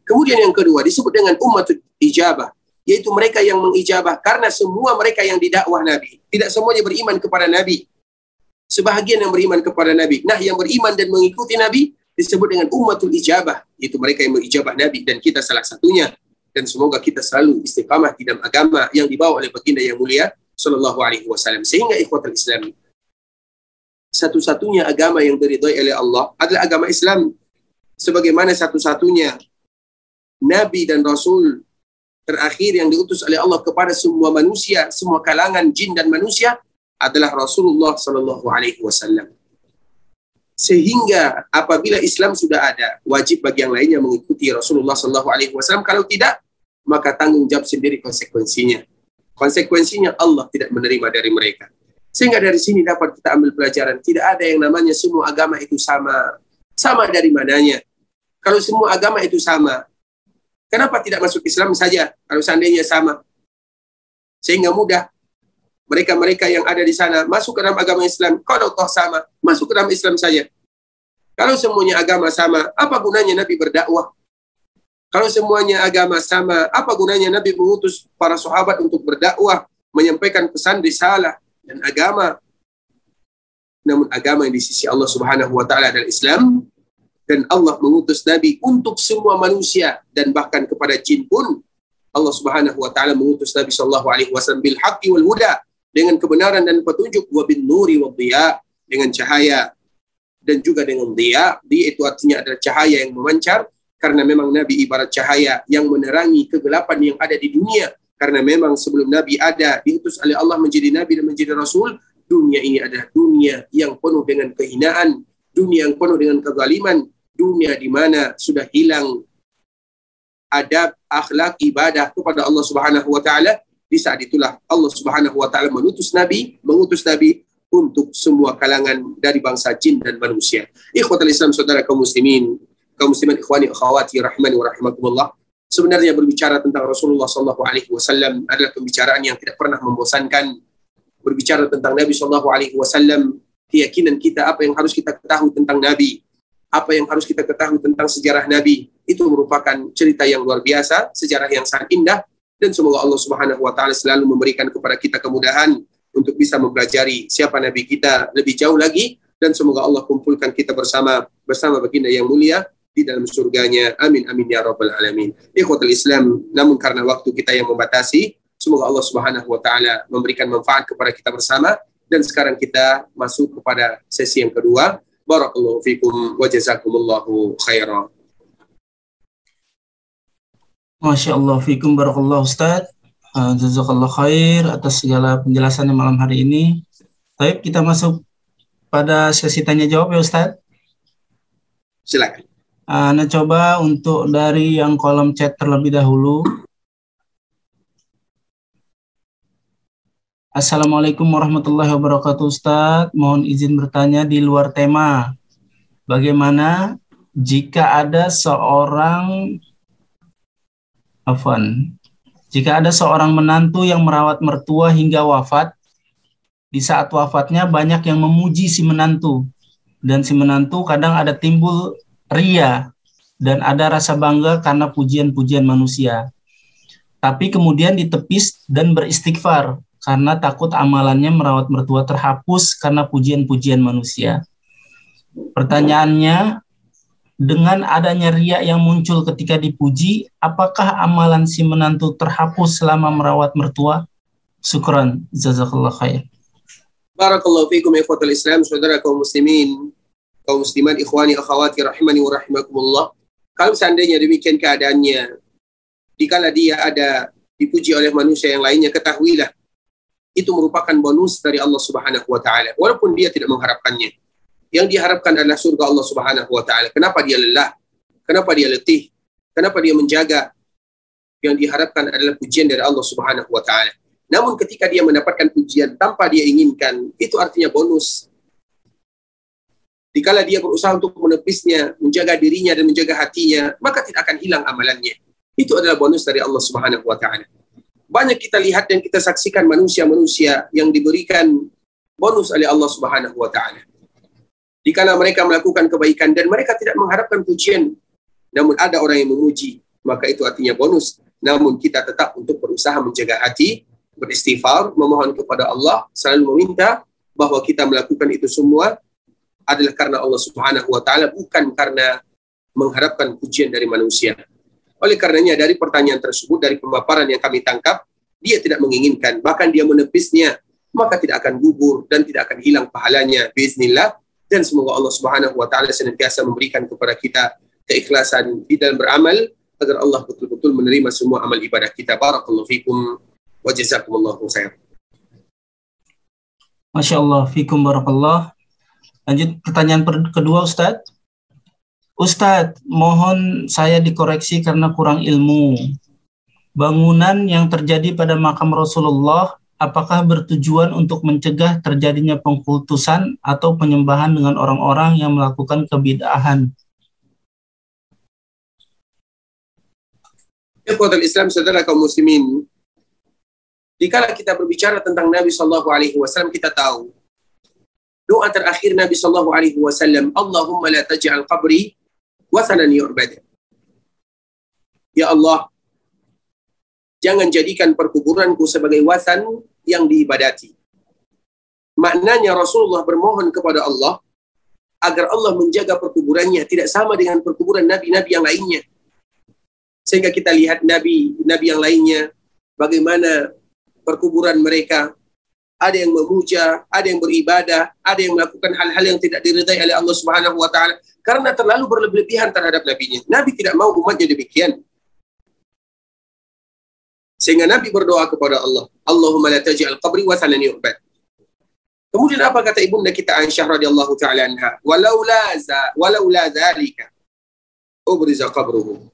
Kemudian yang kedua disebut dengan ummatud ijabah yaitu mereka yang mengijabah karena semua mereka yang didakwah Nabi. Tidak semuanya beriman kepada Nabi. Sebahagian yang beriman kepada Nabi. Nah yang beriman dan mengikuti Nabi disebut dengan ummatul ijabah. Yaitu mereka yang mengijabah Nabi dan kita salah satunya. Dan semoga kita selalu istiqamah di dalam agama yang dibawa oleh baginda yang mulia sallallahu alaihi wasallam. Sehingga ikhwatul Islam satu-satunya agama yang diridhoi oleh Allah adalah agama Islam. Sebagaimana satu-satunya nabi dan rasul terakhir yang diutus oleh Allah kepada semua manusia, semua kalangan jin dan manusia adalah Rasulullah Sallallahu Alaihi Wasallam. Sehingga apabila Islam sudah ada, wajib bagi yang lainnya mengikuti Rasulullah Sallallahu Alaihi Wasallam. Kalau tidak, maka tanggung jawab sendiri konsekuensinya. Konsekuensinya Allah tidak menerima dari mereka. Sehingga dari sini dapat kita ambil pelajaran. Tidak ada yang namanya semua agama itu sama. Sama dari mananya. Kalau semua agama itu sama, Kenapa tidak masuk Islam saja kalau seandainya sama? Sehingga mudah mereka-mereka yang ada di sana masuk ke dalam agama Islam. Kalau toh sama, masuk ke dalam Islam saja. Kalau semuanya agama sama, apa gunanya Nabi berdakwah? Kalau semuanya agama sama, apa gunanya Nabi mengutus para sahabat untuk berdakwah, menyampaikan pesan risalah dan agama? Namun agama yang di sisi Allah Subhanahu wa taala adalah Islam dan Allah mengutus Nabi untuk semua manusia dan bahkan kepada jin pun. Allah Subhanahu wa taala mengutus Nabi sallallahu alaihi wasallam bil haqqi wal huda dengan kebenaran dan petunjuk wa bin nuri wa dhiya dengan cahaya dan juga dengan dia dia itu artinya adalah cahaya yang memancar karena memang Nabi ibarat cahaya yang menerangi kegelapan yang ada di dunia. Karena memang sebelum Nabi ada diutus oleh Allah menjadi Nabi dan menjadi Rasul dunia ini adalah dunia yang penuh dengan kehinaan dunia yang penuh dengan kezaliman dunia di mana sudah hilang adab akhlak ibadah kepada Allah Subhanahu wa taala di saat itulah Allah Subhanahu wa taala mengutus nabi mengutus nabi untuk semua kalangan dari bangsa jin dan manusia. Ikhwatul Islam saudara kaum muslimin kaum muslimin ikhwani akhwati rahmani wa rahimakumullah. Sebenarnya berbicara tentang Rasulullah sallallahu alaihi wasallam adalah pembicaraan yang tidak pernah membosankan. Berbicara tentang Nabi sallallahu alaihi wasallam keyakinan kita apa yang harus kita ketahui tentang Nabi apa yang harus kita ketahui tentang sejarah Nabi itu merupakan cerita yang luar biasa sejarah yang sangat indah dan semoga Allah Subhanahu wa taala selalu memberikan kepada kita kemudahan untuk bisa mempelajari siapa Nabi kita lebih jauh lagi dan semoga Allah kumpulkan kita bersama bersama baginda yang mulia di dalam surganya. Amin amin ya rabbal alamin. Ikhwatul Islam, namun karena waktu kita yang membatasi, semoga Allah Subhanahu wa taala memberikan manfaat kepada kita bersama dan sekarang kita masuk kepada sesi yang kedua. Barakallahu fikum wa jazakumullahu khairan. Masya Allah, fikum barakallahu Ustaz. Uh, Jazakallah khair atas segala penjelasannya malam hari ini. Baik, kita masuk pada sesi tanya jawab ya Ustaz. Silakan. Anda coba untuk dari yang kolom chat terlebih dahulu. Assalamualaikum warahmatullahi wabarakatuh Ustaz. Mohon izin bertanya di luar tema. Bagaimana jika ada seorang Afan, jika ada seorang menantu yang merawat mertua hingga wafat, di saat wafatnya banyak yang memuji si menantu. Dan si menantu kadang ada timbul ria dan ada rasa bangga karena pujian-pujian manusia. Tapi kemudian ditepis dan beristighfar karena takut amalannya merawat mertua terhapus karena pujian-pujian manusia. Pertanyaannya, dengan adanya ria yang muncul ketika dipuji, apakah amalan si menantu terhapus selama merawat mertua? Syukran, jazakallah khair. Barakallahu fiikum ikhwatul Islam, saudara kaum muslimin kaum muslimat ikhwani akhwati rahimani wa rahimakumullah kalau seandainya demikian keadaannya dikala dia ada dipuji oleh manusia yang lainnya ketahuilah itu merupakan bonus dari Allah Subhanahu wa taala. Walaupun dia tidak mengharapkannya. Yang diharapkan adalah surga Allah Subhanahu wa taala. Kenapa dia lelah? Kenapa dia letih? Kenapa dia menjaga? Yang diharapkan adalah pujian dari Allah Subhanahu wa taala. Namun ketika dia mendapatkan pujian tanpa dia inginkan itu artinya bonus. Dikala dia berusaha untuk menepisnya, menjaga dirinya dan menjaga hatinya, maka tidak akan hilang amalannya. Itu adalah bonus dari Allah Subhanahu wa taala. Banyak kita lihat dan kita saksikan manusia-manusia yang diberikan bonus oleh Allah Subhanahu wa taala. Dikala mereka melakukan kebaikan dan mereka tidak mengharapkan pujian, namun ada orang yang memuji, maka itu artinya bonus. Namun kita tetap untuk berusaha menjaga hati, beristighfar, memohon kepada Allah, selalu meminta bahwa kita melakukan itu semua adalah karena Allah Subhanahu wa taala bukan karena mengharapkan pujian dari manusia. Oleh karenanya dari pertanyaan tersebut dari pemaparan yang kami tangkap dia tidak menginginkan bahkan dia menepisnya maka tidak akan gugur dan tidak akan hilang pahalanya biiznillah dan semoga Allah Subhanahu wa taala senantiasa memberikan kepada kita keikhlasan di dalam beramal agar Allah betul-betul menerima semua amal ibadah kita. Barakallahu fikum wa jazakumullahu khair. Masya Allah, fikum barakallah. Lanjut pertanyaan kedua Ustadz. Ustadz, mohon saya dikoreksi karena kurang ilmu. Bangunan yang terjadi pada makam Rasulullah apakah bertujuan untuk mencegah terjadinya pengkultusan atau penyembahan dengan orang-orang yang melakukan kebid'ahan? Ikhwatul Islam saudara kaum muslimin. Dikala kita berbicara tentang Nabi Shallallahu alaihi wasallam kita tahu doa terakhir Nabi Shallallahu Alaihi Wasallam, Allahumma la taj'al qabri wasanan yu'bad. Ya Allah, jangan jadikan perkuburanku sebagai wasan yang diibadati. Maknanya Rasulullah bermohon kepada Allah agar Allah menjaga perkuburannya tidak sama dengan perkuburan nabi-nabi yang lainnya. Sehingga kita lihat nabi nabi yang lainnya bagaimana perkuburan mereka ada yang memuja, ada yang beribadah, ada yang melakukan hal-hal yang tidak diridai oleh Allah Subhanahu wa taala karena terlalu berlebihan terhadap nabinya. Nabi tidak mau umatnya demikian. Sehingga Nabi berdoa kepada Allah, Allahumma la taj'al qabri wa thanan yu'bad. Kemudian apa kata ibunda kita Aisyah radhiyallahu taala anha? Walau la za walau la dzalika ubriza qabruhu.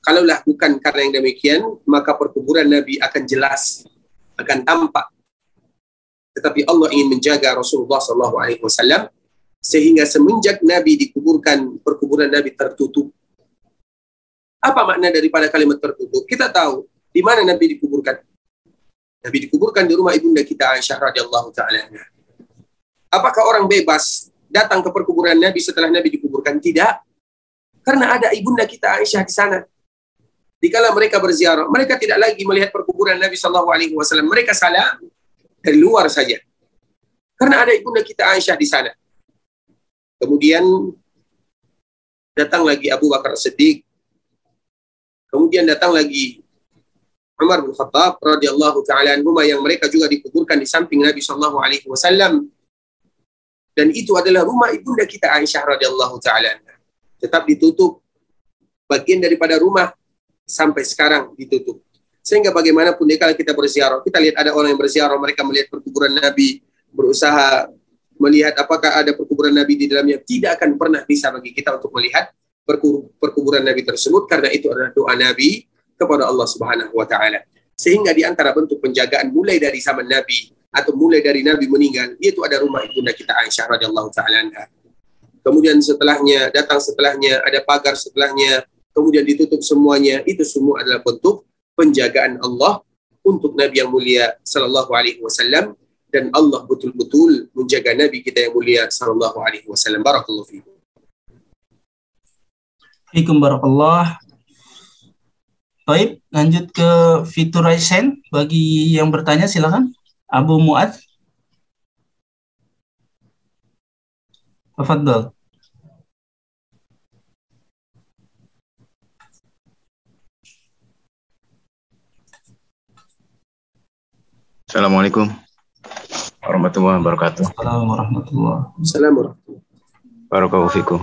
Kalaulah bukan karena yang demikian, maka perkuburan Nabi akan jelas, akan tampak. Tetapi Allah ingin menjaga Rasulullah sallallahu alaihi wasallam sehingga semenjak Nabi dikuburkan, perkuburan Nabi tertutup. Apa makna daripada kalimat tertutup? Kita tahu di mana Nabi dikuburkan. Nabi dikuburkan di rumah ibunda kita Aisyah radhiyallahu taala. Apakah orang bebas datang ke perkuburan Nabi setelah Nabi dikuburkan? Tidak. Karena ada ibunda kita Aisyah di sana. Dikala mereka berziarah, mereka tidak lagi melihat perkuburan Nabi Shallallahu Alaihi Wasallam. Mereka salah dari luar saja. Karena ada ibunda kita Aisyah di sana. Kemudian datang lagi Abu Bakar Siddiq. Kemudian datang lagi Umar bin Khattab radhiyallahu taala anhuma yang mereka juga dikuburkan di samping Nabi sallallahu alaihi wasallam. Dan itu adalah rumah ibunda kita Aisyah radhiyallahu taala Tetap ditutup. Bagian daripada rumah sampai sekarang ditutup. Sehingga bagaimanapun kalau kita berziarah, kita lihat ada orang yang berziarah, mereka melihat perkuburan Nabi, berusaha melihat apakah ada perkuburan Nabi di dalamnya tidak akan pernah bisa bagi kita untuk melihat perkuburan Nabi tersebut karena itu adalah doa Nabi kepada Allah Subhanahu wa taala. Sehingga di antara bentuk penjagaan mulai dari zaman Nabi atau mulai dari Nabi meninggal, yaitu ada rumah ibunda kita Aisyah radhiyallahu taala Kemudian setelahnya datang setelahnya ada pagar setelahnya, kemudian ditutup semuanya. Itu semua adalah bentuk penjagaan Allah untuk Nabi yang mulia sallallahu alaihi wasallam dan Allah betul-betul menjaga Nabi kita yang mulia sallallahu alaihi wasallam. Barakallahu fiikum. Fiikum barakallah. Baik, lanjut ke fitur raise hand. Bagi yang bertanya silakan. Abu Muad. Tafadhol. Assalamualaikum warahmatullahi wabarakatuh. Assalamualaikum warahmatullahi Assalamualaikum. Barakallahu fikum.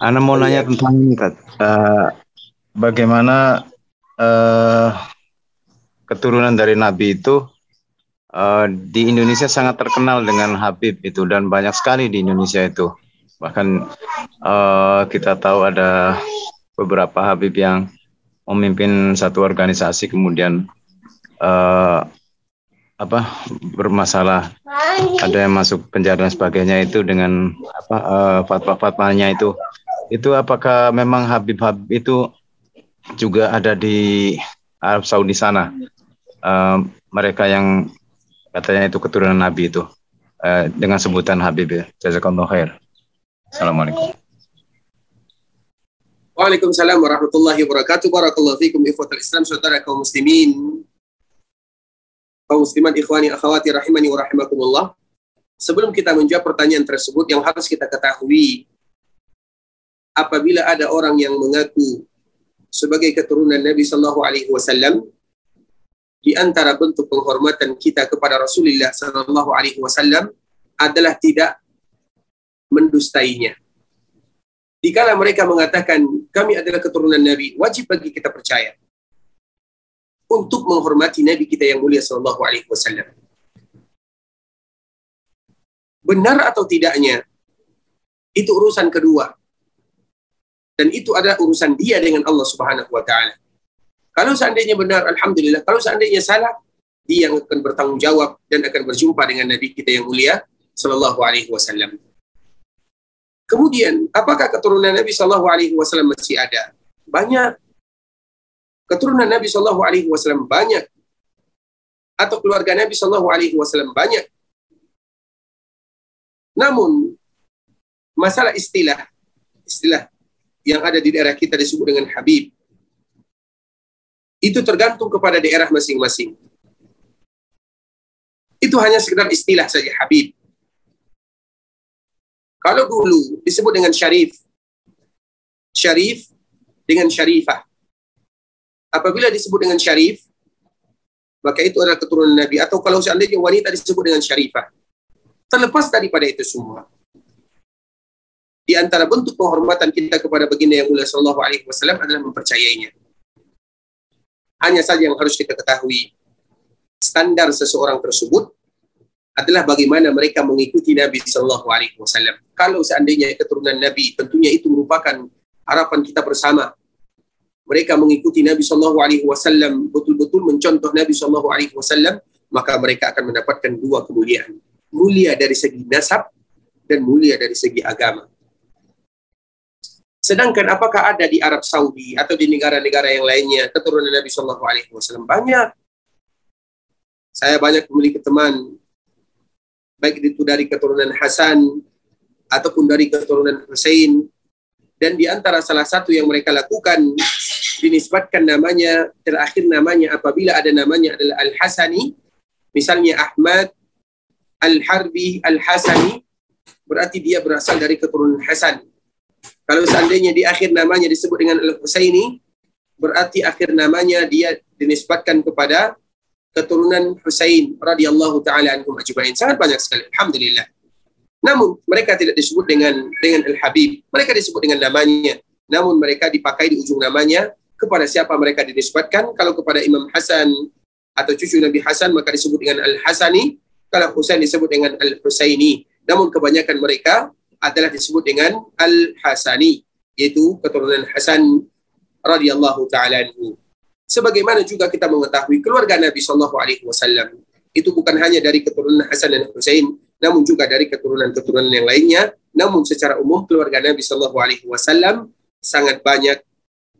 Ana mau nanya tentang ini. Uh, bagaimana uh, keturunan dari Nabi itu uh, di Indonesia sangat terkenal dengan Habib itu dan banyak sekali di Indonesia itu. Bahkan uh, kita tahu ada beberapa Habib yang memimpin satu organisasi kemudian uh, apa bermasalah ada yang masuk penjara dan sebagainya itu dengan apa uh, fatwa-fatwanya itu. Itu apakah memang Habib Habib itu juga ada di Arab Saudi sana? Uh, mereka yang katanya itu keturunan Nabi itu uh, dengan sebutan Habib ya. Khair. Assalamualaikum. Waalaikumsalam warahmatullahi wabarakatuh. Barakallahu fikum ikhwatal Islam saudara kaum muslimin kaum muslimat ikhwani akhwati rahimani wa rahimakumullah. Sebelum kita menjawab pertanyaan tersebut yang harus kita ketahui apabila ada orang yang mengaku sebagai keturunan Nabi sallallahu alaihi wasallam di antara bentuk penghormatan kita kepada Rasulullah sallallahu alaihi wasallam adalah tidak mendustainya. Dikala mereka mengatakan kami adalah keturunan Nabi, wajib bagi kita percaya untuk menghormati Nabi kita yang mulia Sallallahu Alaihi Wasallam. Benar atau tidaknya, itu urusan kedua. Dan itu adalah urusan dia dengan Allah Subhanahu Wa Taala. Kalau seandainya benar, Alhamdulillah. Kalau seandainya salah, dia yang akan bertanggung jawab dan akan berjumpa dengan Nabi kita yang mulia Sallallahu Alaihi Wasallam. Kemudian, apakah keturunan Nabi Sallallahu Alaihi Wasallam masih ada? Banyak keturunan Nabi Shallallahu Alaihi Wasallam banyak atau keluarga Nabi Shallallahu Alaihi Wasallam banyak. Namun masalah istilah istilah yang ada di daerah kita disebut dengan Habib itu tergantung kepada daerah masing-masing. Itu hanya sekedar istilah saja Habib. Kalau dulu disebut dengan Syarif, Syarif dengan Syarifah apabila disebut dengan syarif, maka itu adalah keturunan Nabi. Atau kalau seandainya wanita disebut dengan syarifah. Terlepas daripada itu semua. Di antara bentuk penghormatan kita kepada baginda yang mulia sallallahu alaihi wasallam adalah mempercayainya. Hanya saja yang harus kita ketahui, standar seseorang tersebut adalah bagaimana mereka mengikuti Nabi Shallallahu Alaihi Wasallam. Kalau seandainya keturunan Nabi, tentunya itu merupakan harapan kita bersama. Mereka mengikuti Nabi Shallallahu Alaihi Wasallam betul-betul mencontoh Nabi Shallallahu Alaihi Wasallam, maka mereka akan mendapatkan dua kemuliaan: mulia dari segi nasab dan mulia dari segi agama. Sedangkan apakah ada di Arab Saudi atau di negara-negara yang lainnya keturunan Nabi Shallallahu Alaihi Wasallam banyak. Saya banyak memiliki teman baik itu dari keturunan Hasan ataupun dari keturunan Hussein dan di antara salah satu yang mereka lakukan dinisbatkan namanya terakhir namanya apabila ada namanya adalah Al Hasani misalnya Ahmad Al Harbi Al Hasani berarti dia berasal dari keturunan Hasan kalau seandainya di akhir namanya disebut dengan Al-Husaini, berarti akhir namanya dia dinisbatkan kepada keturunan Husain radhiyallahu taala anhum ajma'in. Sangat banyak sekali. Alhamdulillah. Namun mereka tidak disebut dengan dengan Al-Habib. Mereka disebut dengan namanya. Namun mereka dipakai di ujung namanya kepada siapa mereka dinisbatkan. Kalau kepada Imam Hasan atau cucu Nabi Hasan maka disebut dengan Al-Hasani. Kalau Husain disebut dengan Al-Husaini. Namun kebanyakan mereka adalah disebut dengan Al-Hasani, yaitu keturunan Hasan radhiyallahu taala anhu. Sebagaimana juga kita mengetahui keluarga Nabi Shallallahu alaihi wasallam itu bukan hanya dari keturunan Hasan dan Husain, namun juga dari keturunan-keturunan yang lainnya. Namun secara umum keluarga Nabi Shallallahu alaihi wasallam sangat banyak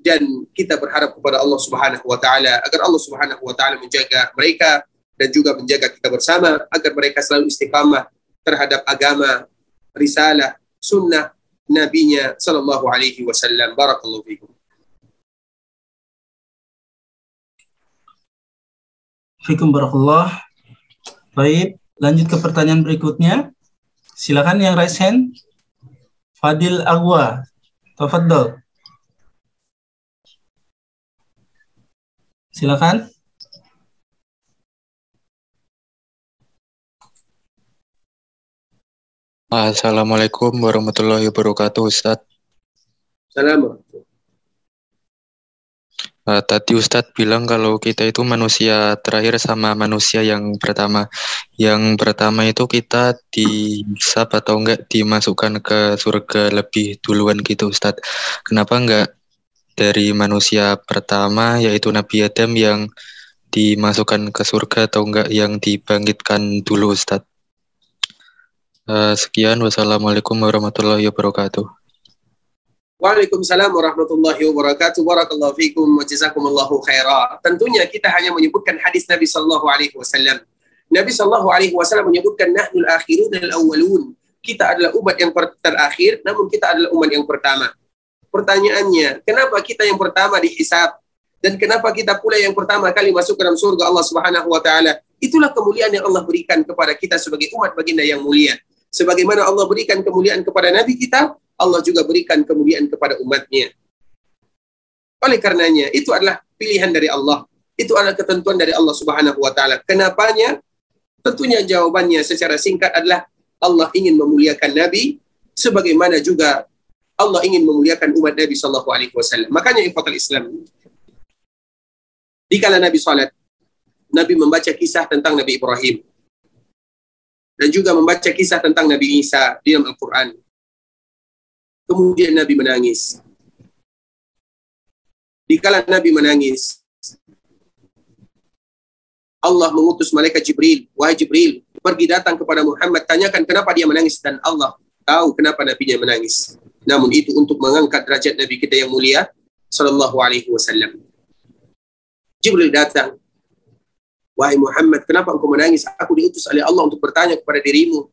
dan kita berharap kepada Allah Subhanahu wa taala agar Allah Subhanahu wa taala menjaga mereka dan juga menjaga kita bersama agar mereka selalu istiqamah terhadap agama risalah, sunnah nabinya sallallahu alaihi wasallam. Barakallahu fikum. Fikum barakallah. Baik, lanjut ke pertanyaan berikutnya. Silakan yang raise hand. Fadil Agwa. Tafadhol. Silakan. Assalamualaikum warahmatullahi wabarakatuh, Ustadz. Salam. Uh, tadi Ustadz bilang kalau kita itu manusia terakhir sama manusia yang pertama. Yang pertama itu kita disab atau enggak dimasukkan ke surga lebih duluan gitu Ustadz. Kenapa enggak dari manusia pertama yaitu Nabi Adam yang dimasukkan ke surga atau enggak yang dibangkitkan dulu Ustadz? Uh, sekian, wassalamualaikum warahmatullahi wabarakatuh. Waalaikumsalam warahmatullahi wabarakatuh. Barakallahu fikum wa jazakumullahu khaira. Tentunya kita hanya menyebutkan hadis Nabi sallallahu alaihi wasallam. Nabi sallallahu alaihi wasallam menyebutkan nahnul akhirun al awwalun. Kita adalah umat yang terakhir, namun kita adalah umat yang pertama. Pertanyaannya, kenapa kita yang pertama dihisab dan kenapa kita pula yang pertama kali masuk ke dalam surga Allah Subhanahu wa taala? Itulah kemuliaan yang Allah berikan kepada kita sebagai umat baginda yang mulia. Sebagaimana Allah berikan kemuliaan kepada Nabi kita, Allah juga berikan kemuliaan kepada umatnya. Oleh karenanya, itu adalah pilihan dari Allah. Itu adalah ketentuan dari Allah Subhanahu wa taala. Kenapanya? Tentunya jawabannya secara singkat adalah Allah ingin memuliakan Nabi sebagaimana juga Allah ingin memuliakan umat Nabi sallallahu alaihi wasallam. Makanya ikhwatul Islam dikala Nabi salat, Nabi membaca kisah tentang Nabi Ibrahim dan juga membaca kisah tentang Nabi Isa di dalam Al-Quran. Kemudian Nabi menangis. Dikala Nabi menangis, Allah mengutus malaikat Jibril. Wahai Jibril, pergi datang kepada Muhammad, tanyakan kenapa dia menangis. Dan Allah tahu kenapa Nabi-Nya menangis. Namun itu untuk mengangkat derajat Nabi kita yang mulia, Sallallahu Alaihi Wasallam. Jibril datang, Wahai Muhammad, kenapa engkau menangis? Aku diutus oleh Allah untuk bertanya kepada dirimu.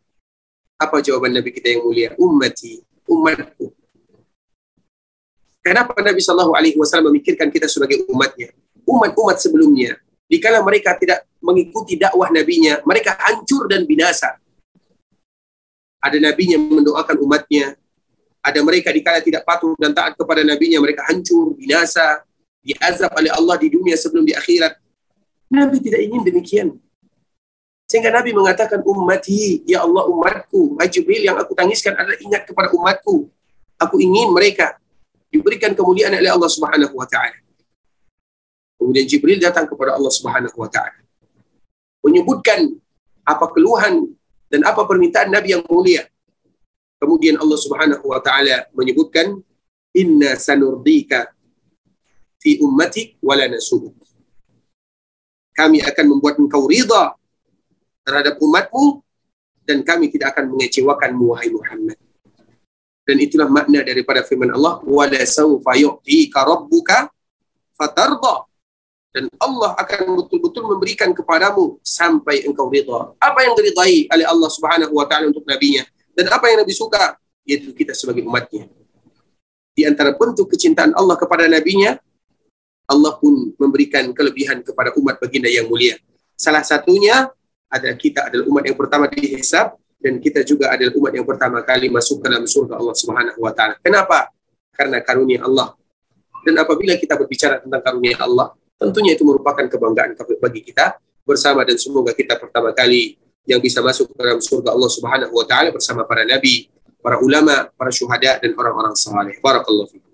Apa jawaban Nabi kita yang mulia? Ummati, umatku. Kenapa Nabi Shallallahu Alaihi Wasallam memikirkan kita sebagai umatnya? Umat-umat sebelumnya, dikala mereka tidak mengikuti dakwah nabinya, mereka hancur dan binasa. Ada nabinya mendoakan umatnya, ada mereka dikala tidak patuh dan taat kepada nabinya, mereka hancur, binasa, diazab oleh Allah di dunia sebelum di akhirat Nabi tidak ingin demikian. Sehingga Nabi mengatakan ummati, ya Allah umatku. Jibril yang aku tangiskan adalah ingat kepada umatku. Aku ingin mereka diberikan kemuliaan oleh Allah Subhanahu wa taala. Kemudian Jibril datang kepada Allah Subhanahu wa taala. Menyebutkan apa keluhan dan apa permintaan Nabi yang mulia. Kemudian Allah Subhanahu wa taala menyebutkan inna sanurdika fi ummatik wala nasubuk. Kami akan membuat engkau ridha terhadap umatmu dan kami tidak akan mengecewakanmu wahai Muhammad. Dan itulah makna daripada firman Allah wala sawfa yu'tika rabbuka fatarda dan Allah akan betul-betul memberikan kepadamu sampai engkau ridha. Apa yang diridai oleh Allah Subhanahu wa taala untuk nabinya dan apa yang Nabi suka yaitu kita sebagai umatnya. Di antara bentuk kecintaan Allah kepada nabinya Allah pun memberikan kelebihan kepada umat baginda yang mulia. Salah satunya adalah kita adalah umat yang pertama dihisab dan kita juga adalah umat yang pertama kali masuk ke dalam surga Allah Subhanahu wa taala. Kenapa? Karena karunia Allah. Dan apabila kita berbicara tentang karunia Allah, tentunya itu merupakan kebanggaan bagi kita bersama dan semoga kita pertama kali yang bisa masuk ke dalam surga Allah Subhanahu wa taala bersama para nabi, para ulama, para syuhada dan orang-orang saleh. Barakallahu fikum.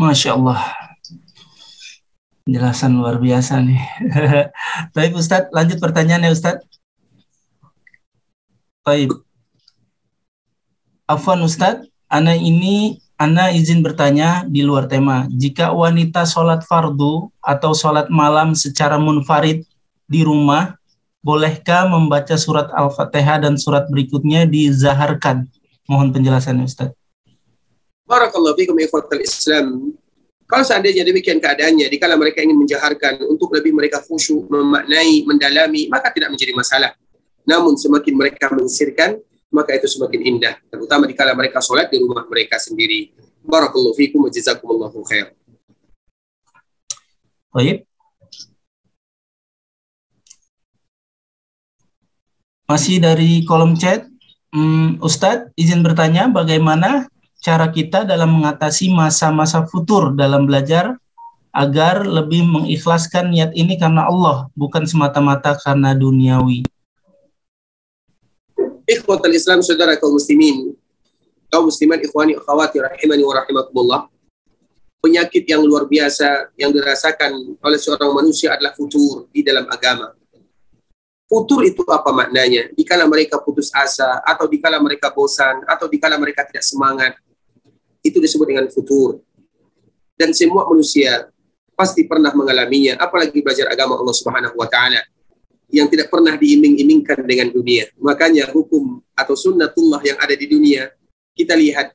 Masya Allah. Penjelasan luar biasa nih. Baik Ustadz, lanjut pertanyaannya Ustadz. Baik. Afwan Ustadz, Ana ini Ana izin bertanya di luar tema. Jika wanita sholat fardu atau sholat malam secara munfarid di rumah, bolehkah membaca surat Al-Fatihah dan surat berikutnya dizaharkan? Mohon penjelasannya Ustaz. Barakallahu fikum ikhwatal Islam. Kalau seandainya demikian keadaannya, dikala mereka ingin menjaharkan untuk lebih mereka khusyuk, memaknai, mendalami, maka tidak menjadi masalah. Namun semakin mereka mensirkan, maka itu semakin indah. Terutama dikala mereka sholat di rumah mereka sendiri. Barakallahu fikum wa jazakumullahu khair. Baik. Masih dari kolom chat, hmm, Ustadz izin bertanya bagaimana cara kita dalam mengatasi masa-masa futur dalam belajar agar lebih mengikhlaskan niat ini karena Allah, bukan semata-mata karena duniawi. Ikhwatul Islam, saudara kaum muslimin, kaum musliman ikhwani akhwati rahimani wa rahimakumullah, penyakit yang luar biasa yang dirasakan oleh seorang manusia adalah futur di dalam agama. Futur itu apa maknanya? Dikala mereka putus asa, atau dikala mereka bosan, atau dikala mereka tidak semangat, itu disebut dengan futur. Dan semua manusia pasti pernah mengalaminya, apalagi belajar agama Allah Subhanahu wa taala yang tidak pernah diiming-imingkan dengan dunia. Makanya hukum atau sunnatullah yang ada di dunia, kita lihat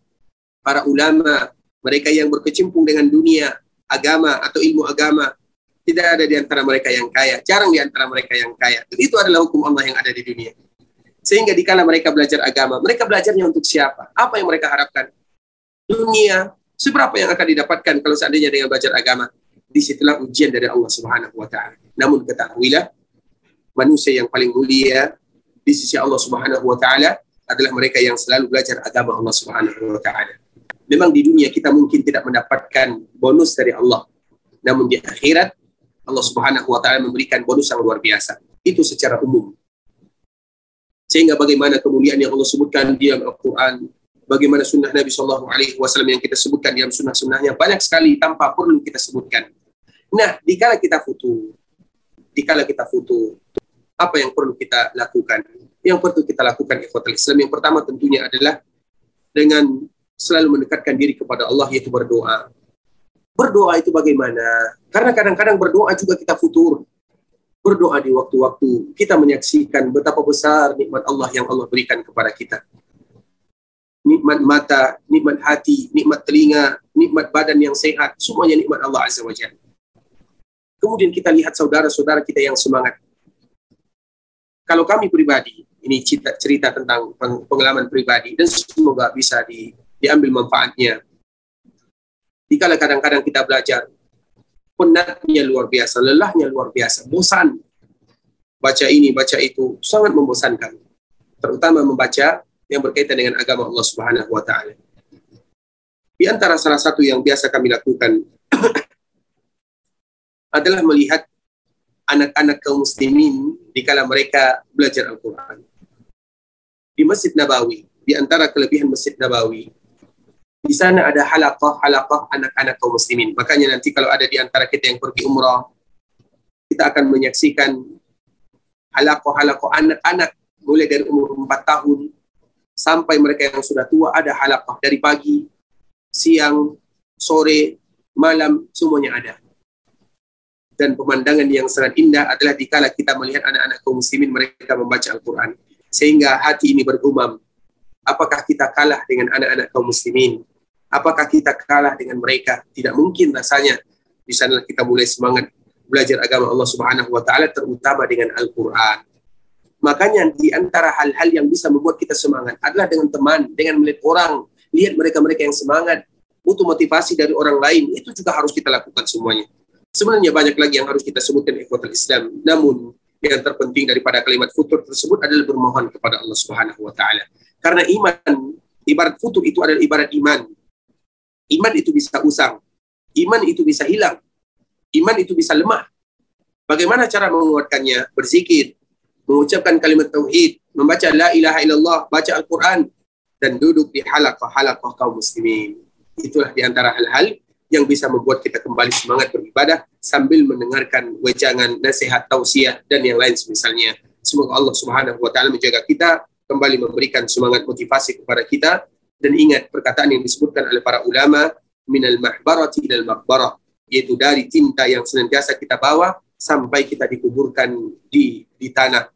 para ulama, mereka yang berkecimpung dengan dunia, agama atau ilmu agama, tidak ada di antara mereka yang kaya, jarang di antara mereka yang kaya. Dan itu adalah hukum Allah yang ada di dunia. Sehingga dikala mereka belajar agama, mereka belajarnya untuk siapa? Apa yang mereka harapkan? dunia, seberapa yang akan didapatkan kalau seandainya dengan belajar agama? Di situlah ujian dari Allah Subhanahu wa taala. Namun ketahuilah manusia yang paling mulia di sisi Allah Subhanahu wa taala adalah mereka yang selalu belajar agama Allah Subhanahu wa taala. Memang di dunia kita mungkin tidak mendapatkan bonus dari Allah. Namun di akhirat Allah Subhanahu wa taala memberikan bonus yang luar biasa. Itu secara umum. Sehingga bagaimana kemuliaan yang Allah sebutkan di dalam Al-Qur'an bagaimana sunnah Nabi Shallallahu Alaihi Wasallam yang kita sebutkan dalam sunnah-sunnahnya banyak sekali tanpa perlu kita sebutkan. Nah, dikala kita futu, dikala kita futu, apa yang perlu kita lakukan? Yang perlu kita lakukan ikhwatul Islam yang pertama tentunya adalah dengan selalu mendekatkan diri kepada Allah yaitu berdoa. Berdoa itu bagaimana? Karena kadang-kadang berdoa juga kita futur. Berdoa di waktu-waktu kita menyaksikan betapa besar nikmat Allah yang Allah berikan kepada kita nikmat mata, nikmat hati, nikmat telinga, nikmat badan yang sehat, semuanya nikmat Allah Azza wa Jalla. Kemudian kita lihat saudara-saudara kita yang semangat. Kalau kami pribadi, ini cerita, cerita tentang pengalaman pribadi dan semoga bisa di, diambil manfaatnya. Dikala kadang-kadang kita belajar, penatnya luar biasa, lelahnya luar biasa, bosan. Baca ini, baca itu, sangat membosankan. Terutama membaca yang berkaitan dengan agama Allah Subhanahu wa. Di antara salah satu yang biasa kami lakukan adalah melihat anak-anak kaum muslimin di kala mereka belajar Al-Quran. Di Masjid Nabawi, di antara kelebihan Masjid Nabawi, di sana ada halaqah-halaqah anak-anak kaum muslimin. Makanya nanti kalau ada di antara kita yang pergi umrah, kita akan menyaksikan halaqah-halaqah anak-anak mulai dari umur 4 tahun sampai mereka yang sudah tua ada halaqah dari pagi, siang, sore, malam semuanya ada. Dan pemandangan yang sangat indah adalah dikala kita melihat anak-anak kaum muslimin mereka membaca Al-Quran. Sehingga hati ini bergumam, apakah kita kalah dengan anak-anak kaum muslimin? Apakah kita kalah dengan mereka? Tidak mungkin rasanya. Di sana kita mulai semangat belajar agama Allah Subhanahu wa taala terutama dengan Al-Qur'an. Makanya di antara hal-hal yang bisa membuat kita semangat adalah dengan teman, dengan melihat orang, lihat mereka-mereka yang semangat, butuh motivasi dari orang lain, itu juga harus kita lakukan semuanya. Sebenarnya banyak lagi yang harus kita sebutkan ikhwatul Islam. Namun yang terpenting daripada kalimat futur tersebut adalah bermohon kepada Allah Subhanahu wa taala. Karena iman, ibarat futur itu adalah ibarat iman. Iman itu bisa usang. Iman itu bisa hilang. Iman itu bisa lemah. Bagaimana cara menguatkannya? Berzikir, mengucapkan kalimat tauhid, membaca la ilaha illallah, baca Al-Quran, dan duduk di halaqah-halaqah kaum muslimin. Itulah di antara hal-hal yang bisa membuat kita kembali semangat beribadah sambil mendengarkan wejangan, nasihat, tausiah dan yang lain semisalnya. Semoga Allah Subhanahu wa taala menjaga kita, kembali memberikan semangat motivasi kepada kita dan ingat perkataan yang disebutkan oleh para ulama minal mahbarati ilal makbarah yaitu dari tinta yang senantiasa kita bawa sampai kita dikuburkan di di tanah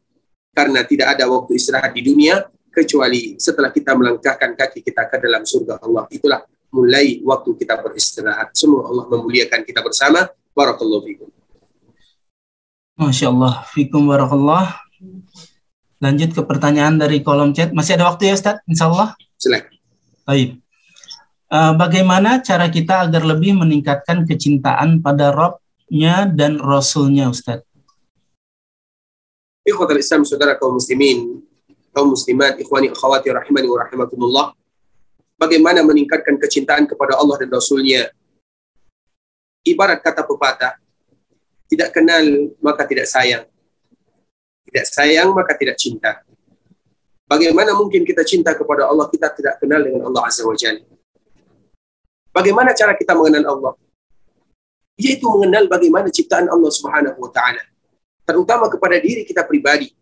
karena tidak ada waktu istirahat di dunia kecuali setelah kita melangkahkan kaki kita ke dalam surga Allah itulah mulai waktu kita beristirahat. Semoga Allah memuliakan kita bersama. Barakallahu fikum. Masya Allah. Fikum barakallah. Lanjut ke pertanyaan dari kolom chat. Masih ada waktu ya Ustaz? Insya Allah. Silakan. Baik. Uh, bagaimana cara kita agar lebih meningkatkan kecintaan pada Robnya dan Rasulnya Ustaz? Ikhwatal Islam, saudara kaum muslimin, kaum muslimat, ikhwani akhwati rahimani wa rahimakumullah bagaimana meningkatkan kecintaan kepada Allah dan Rasulnya. Ibarat kata pepatah, tidak kenal maka tidak sayang. Tidak sayang maka tidak cinta. Bagaimana mungkin kita cinta kepada Allah kita tidak kenal dengan Allah Azza wa Jalla? Bagaimana cara kita mengenal Allah? Yaitu mengenal bagaimana ciptaan Allah Subhanahu wa taala. Terutama kepada diri kita pribadi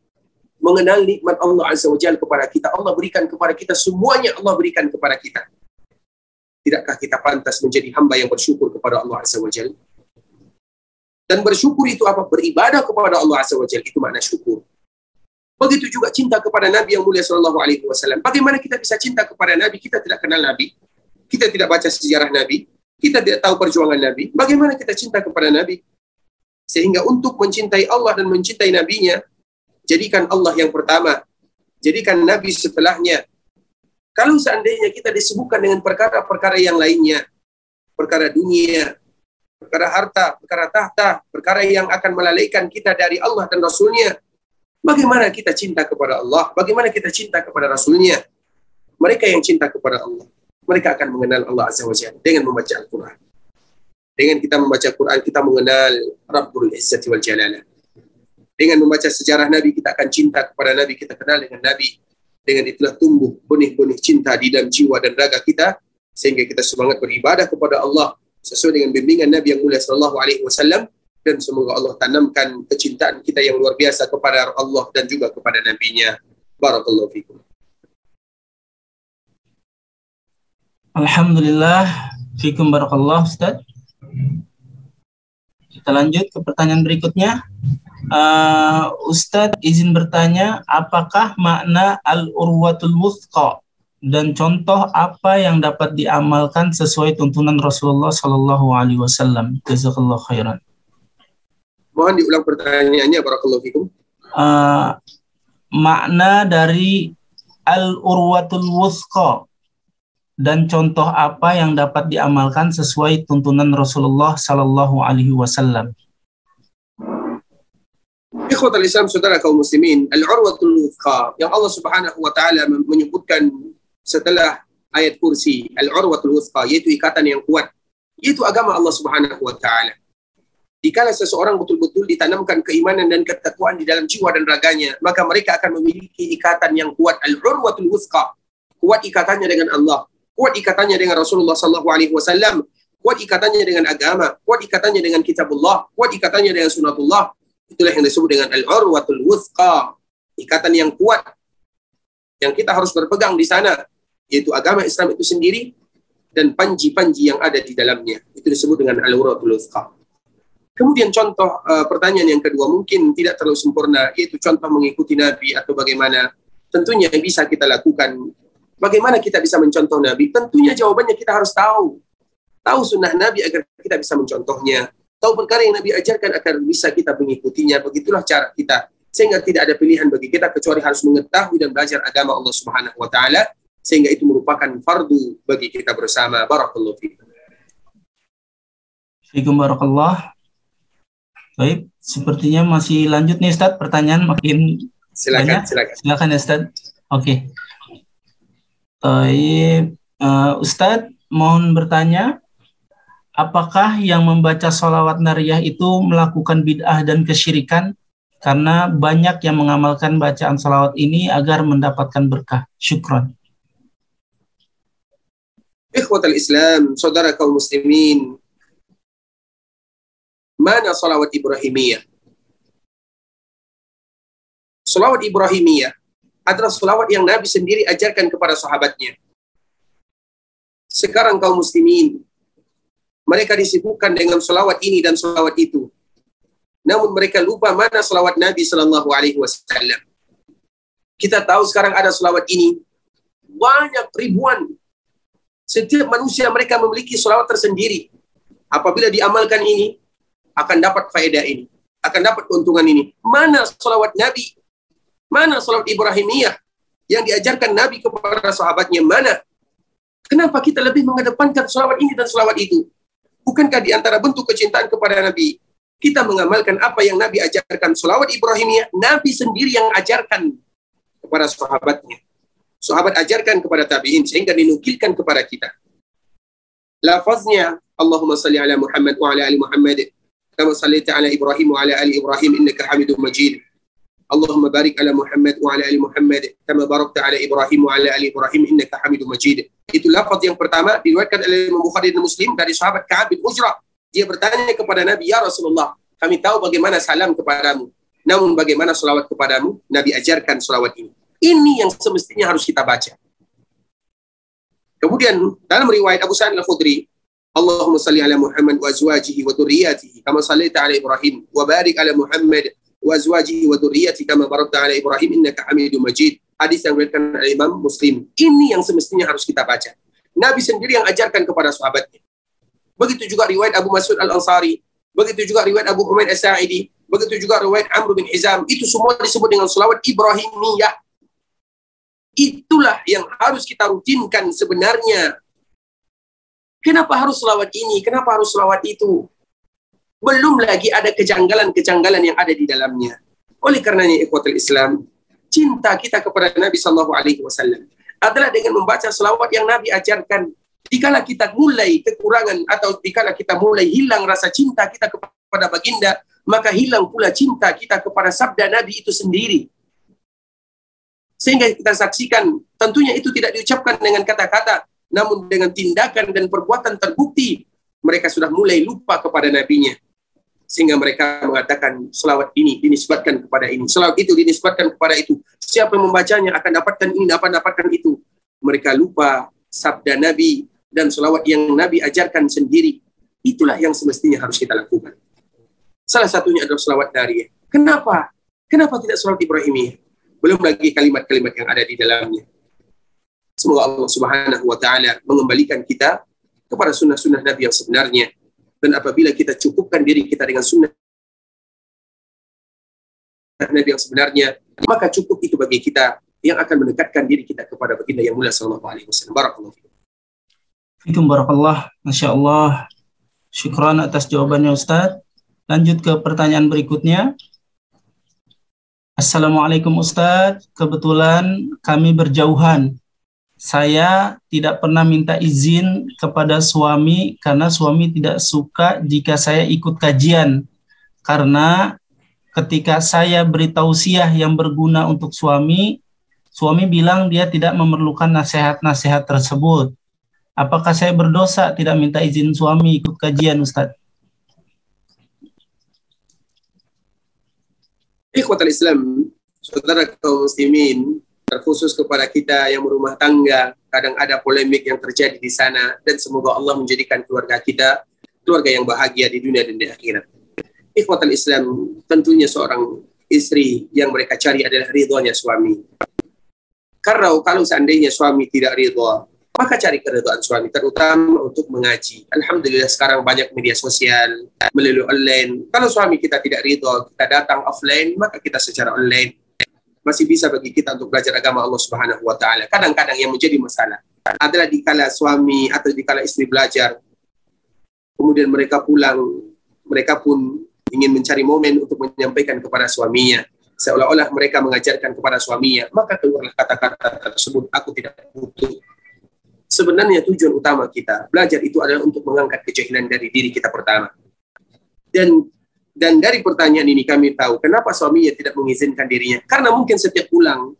mengenal nikmat Allah Azza wa Jalla kepada kita. Allah berikan kepada kita semuanya Allah berikan kepada kita. Tidakkah kita pantas menjadi hamba yang bersyukur kepada Allah Azza wa Jalla? Dan bersyukur itu apa? Beribadah kepada Allah Azza wa Jalla itu makna syukur. Begitu juga cinta kepada Nabi yang mulia Shallallahu Alaihi Wasallam. Bagaimana kita bisa cinta kepada Nabi? Kita tidak kenal Nabi, kita tidak baca sejarah Nabi, kita tidak tahu perjuangan Nabi. Bagaimana kita cinta kepada Nabi? Sehingga untuk mencintai Allah dan mencintai Nabi-Nya, Jadikan Allah yang pertama. Jadikan Nabi setelahnya. Kalau seandainya kita disebutkan dengan perkara-perkara yang lainnya, perkara dunia, perkara harta, perkara tahta, perkara yang akan melalaikan kita dari Allah dan Rasulnya, bagaimana kita cinta kepada Allah? Bagaimana kita cinta kepada Rasulnya? Mereka yang cinta kepada Allah, mereka akan mengenal Allah Azza wa Jalla dengan membaca Al-Quran. Dengan kita membaca Al-Quran, kita mengenal Rabbul Izzati wal dengan membaca sejarah Nabi, kita akan cinta kepada Nabi, kita kenal dengan Nabi. Dengan itulah tumbuh benih-benih cinta di dalam jiwa dan raga kita, sehingga kita semangat beribadah kepada Allah sesuai dengan bimbingan Nabi yang mulia Sallallahu Alaihi Wasallam dan semoga Allah tanamkan kecintaan kita yang luar biasa kepada Allah dan juga kepada Nabi-Nya. Barakallahu fikum. Alhamdulillah, fikum barakallah Ustaz. Kita lanjut ke pertanyaan berikutnya. Uh, Ustadz izin bertanya, apakah makna al-urwatul wuthqa dan contoh apa yang dapat diamalkan sesuai tuntunan Rasulullah Shallallahu Alaihi Wasallam? Khairan. Mohon diulang pertanyaannya, barakallahu fikum. Uh, makna dari al-urwatul wuthqa dan contoh apa yang dapat diamalkan sesuai tuntunan Rasulullah Shallallahu Alaihi Wasallam? Ikhwatal Islam, saudara kaum muslimin, al-urwatul wuthqa yang Allah Subhanahu wa taala menyebutkan setelah ayat kursi, al-urwatul wuthqa yaitu ikatan yang kuat, yaitu agama Allah Subhanahu wa taala. Dikala seseorang betul-betul ditanamkan keimanan dan ketakwaan di dalam jiwa dan raganya, maka mereka akan memiliki ikatan yang kuat al-urwatul wuthqa. Kuat ikatannya dengan Allah, kuat ikatannya dengan Rasulullah sallallahu alaihi wasallam, kuat ikatannya dengan agama, kuat ikatannya dengan kitabullah, kuat ikatannya dengan sunatullah. Itulah yang disebut dengan al-urwatul wuthqa. Ikatan yang kuat yang kita harus berpegang di sana yaitu agama Islam itu sendiri dan panji-panji yang ada di dalamnya. Itu disebut dengan al-urwatul wuthqa. Kemudian contoh uh, pertanyaan yang kedua mungkin tidak terlalu sempurna yaitu contoh mengikuti Nabi atau bagaimana. Tentunya bisa kita lakukan. Bagaimana kita bisa mencontoh Nabi? Tentunya jawabannya kita harus tahu. Tahu sunnah Nabi agar kita bisa mencontohnya. Tahu perkara yang Nabi ajarkan agar bisa kita mengikutinya. Begitulah cara kita. Sehingga tidak ada pilihan bagi kita kecuali harus mengetahui dan belajar agama Allah Subhanahu wa taala sehingga itu merupakan fardu bagi kita bersama. Barakallahu fiikum. Assalamualaikum Baik, sepertinya masih lanjut nih Ustaz, pertanyaan makin Silakan, banyak. silakan. Silakan ya Ustaz. Oke. Baik, uh, Ustaz mohon bertanya, apakah yang membaca sholawat nariyah itu melakukan bid'ah dan kesyirikan? Karena banyak yang mengamalkan bacaan sholawat ini agar mendapatkan berkah. Syukron. Ikhwatal Islam, saudara kaum muslimin, mana salawat Ibrahimiyah? Salawat Ibrahimiyah adalah salawat yang Nabi sendiri ajarkan kepada sahabatnya. Sekarang kaum muslimin, mereka disibukkan dengan salawat ini dan salawat itu. Namun mereka lupa mana salawat Nabi Sallallahu Alaihi Wasallam. Kita tahu sekarang ada salawat ini banyak ribuan. Setiap manusia mereka memiliki salawat tersendiri. Apabila diamalkan ini, akan dapat faedah ini, akan dapat keuntungan ini. Mana salawat Nabi? Mana salawat Ibrahimiyah yang diajarkan Nabi kepada sahabatnya? Mana? Kenapa kita lebih mengedepankan salawat ini dan salawat itu? Bukankah di antara bentuk kecintaan kepada Nabi, kita mengamalkan apa yang Nabi ajarkan salawat Ibrahimiyah, Nabi sendiri yang ajarkan kepada sahabatnya. Sahabat ajarkan kepada tabi'in sehingga dinukilkan kepada kita. Lafaznya Allahumma salli ala Muhammad wa ala ali Muhammad كما صليت على ابراهيم وعلى ال ابراهيم انك حميد مجيد اللهم بارك على محمد وعلى ال محمد كما باركت على ابراهيم وعلى ال ابراهيم انك حميد مجيد itu lafaz yang pertama diriwayatkan oleh Imam Bukhari dan Muslim dari sahabat Ka'ab bin Ujrah dia bertanya kepada Nabi ya Rasulullah kami tahu bagaimana salam kepadamu namun bagaimana salawat kepadamu Nabi ajarkan salawat ini ini yang semestinya harus kita baca kemudian dalam riwayat Abu Sa'id al-Khudri Allahumma salli ala Muhammad wa azwajihi wa dhurriyyatihi kama sallaita ala Ibrahim wa barik ala Muhammad wa azwajihi wa dhurriyyatihi kama barakta ala Ibrahim innaka Hamidum Majid. Hadis yang diriwayatkan oleh Imam Muslim. Ini yang semestinya harus kita baca. Nabi sendiri yang ajarkan kepada sahabatnya. Begitu juga riwayat Abu Mas'ud Al-Ansari, begitu juga riwayat Abu Umair As-Sa'idi, begitu juga riwayat Amr bin Hizam. Itu semua disebut dengan selawat Ibrahimiyah. Itulah yang harus kita rutinkan sebenarnya Kenapa harus selawat ini? Kenapa harus selawat itu? Belum lagi ada kejanggalan-kejanggalan yang ada di dalamnya. Oleh karenanya ikhwatul Islam, cinta kita kepada Nabi Shallallahu Alaihi Wasallam adalah dengan membaca selawat yang Nabi ajarkan. Dikala kita mulai kekurangan atau dikala kita mulai hilang rasa cinta kita kepada baginda, maka hilang pula cinta kita kepada sabda Nabi itu sendiri. Sehingga kita saksikan, tentunya itu tidak diucapkan dengan kata-kata, namun dengan tindakan dan perbuatan terbukti mereka sudah mulai lupa kepada nabinya. Sehingga mereka mengatakan selawat ini dinisbatkan kepada ini. Selawat itu dinisbatkan kepada itu. Siapa yang membacanya akan dapatkan ini dapat dapatkan itu. Mereka lupa sabda nabi dan selawat yang nabi ajarkan sendiri. Itulah yang semestinya harus kita lakukan. Salah satunya adalah selawat dari kenapa? Kenapa tidak selawat ibrahimiyah? Belum lagi kalimat-kalimat yang ada di dalamnya Semoga Allah Subhanahu wa taala mengembalikan kita kepada sunnah-sunnah Nabi yang sebenarnya. Dan apabila kita cukupkan diri kita dengan sunnah Nabi yang sebenarnya, maka cukup itu bagi kita yang akan mendekatkan diri kita kepada baginda yang mulia sallallahu alaihi wasallam. Barakallahu fikum. Fikum barakallah. Masya Allah. Syukran atas jawabannya Ustaz. Lanjut ke pertanyaan berikutnya. Assalamualaikum Ustaz. Kebetulan kami berjauhan saya tidak pernah minta izin kepada suami karena suami tidak suka jika saya ikut kajian. Karena ketika saya beri tausiah yang berguna untuk suami suami bilang dia tidak memerlukan nasihat-nasihat tersebut. Apakah saya berdosa tidak minta izin suami ikut kajian Ustadz Ikhwatal Islam, saudara kaum muslimin, terkhusus kepada kita yang berumah tangga, kadang ada polemik yang terjadi di sana, dan semoga Allah menjadikan keluarga kita keluarga yang bahagia di dunia dan di akhirat. Ikhwatal Islam, tentunya seorang istri yang mereka cari adalah ridhonya suami. Karena kalau seandainya suami tidak ridho, maka cari keridhaan suami, terutama untuk mengaji. Alhamdulillah sekarang banyak media sosial, melalui online. Kalau suami kita tidak ridho, kita datang offline, maka kita secara online masih bisa bagi kita untuk belajar agama Allah Subhanahu wa taala. Kadang-kadang yang menjadi masalah adalah dikala suami atau dikala istri belajar kemudian mereka pulang, mereka pun ingin mencari momen untuk menyampaikan kepada suaminya seolah-olah mereka mengajarkan kepada suaminya, maka keluarlah kata-kata tersebut aku tidak butuh. Sebenarnya tujuan utama kita belajar itu adalah untuk mengangkat kejahilan dari diri kita pertama. Dan dan dari pertanyaan ini kami tahu kenapa suaminya tidak mengizinkan dirinya. Karena mungkin setiap pulang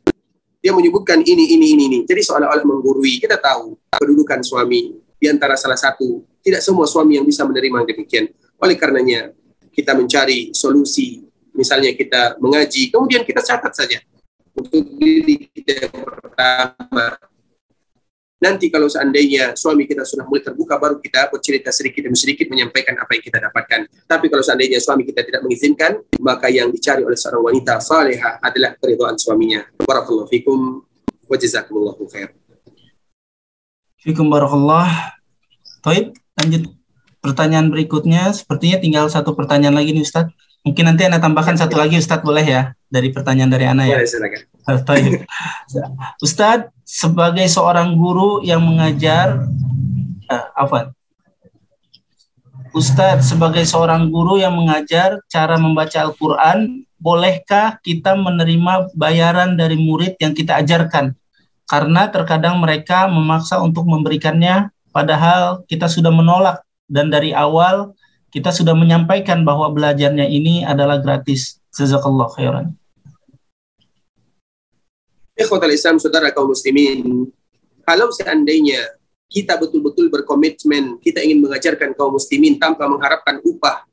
dia menyebutkan ini, ini, ini, ini. Jadi seolah-olah menggurui. Kita tahu kedudukan suami di antara salah satu. Tidak semua suami yang bisa menerima demikian. Oleh karenanya kita mencari solusi. Misalnya kita mengaji, kemudian kita catat saja untuk diri kita yang pertama Nanti kalau seandainya suami kita sudah mulai terbuka, baru kita bercerita sedikit demi sedikit menyampaikan apa yang kita dapatkan. Tapi kalau seandainya suami kita tidak mengizinkan, maka yang dicari oleh seorang wanita salehah adalah keridhaan suaminya. Barakallahu fikum wa jazakumullahu khair. Fikum barakallah. Taib, lanjut pertanyaan berikutnya. Sepertinya tinggal satu pertanyaan lagi nih Ustadz. Mungkin nanti Anda tambahkan satu lagi Ustadz boleh ya dari pertanyaan dari Ana ya. Boleh silakan. Ustadz, sebagai seorang guru yang mengajar, uh, apa? Ustadz, sebagai seorang guru yang mengajar cara membaca Al-Quran, bolehkah kita menerima bayaran dari murid yang kita ajarkan? Karena terkadang mereka memaksa untuk memberikannya, padahal kita sudah menolak dan dari awal kita sudah menyampaikan bahwa belajarnya ini adalah gratis. Jazakallah khairan. Ikhwatal Islam, saudara kaum muslimin, kalau seandainya kita betul-betul berkomitmen, kita ingin mengajarkan kaum muslimin tanpa mengharapkan upah,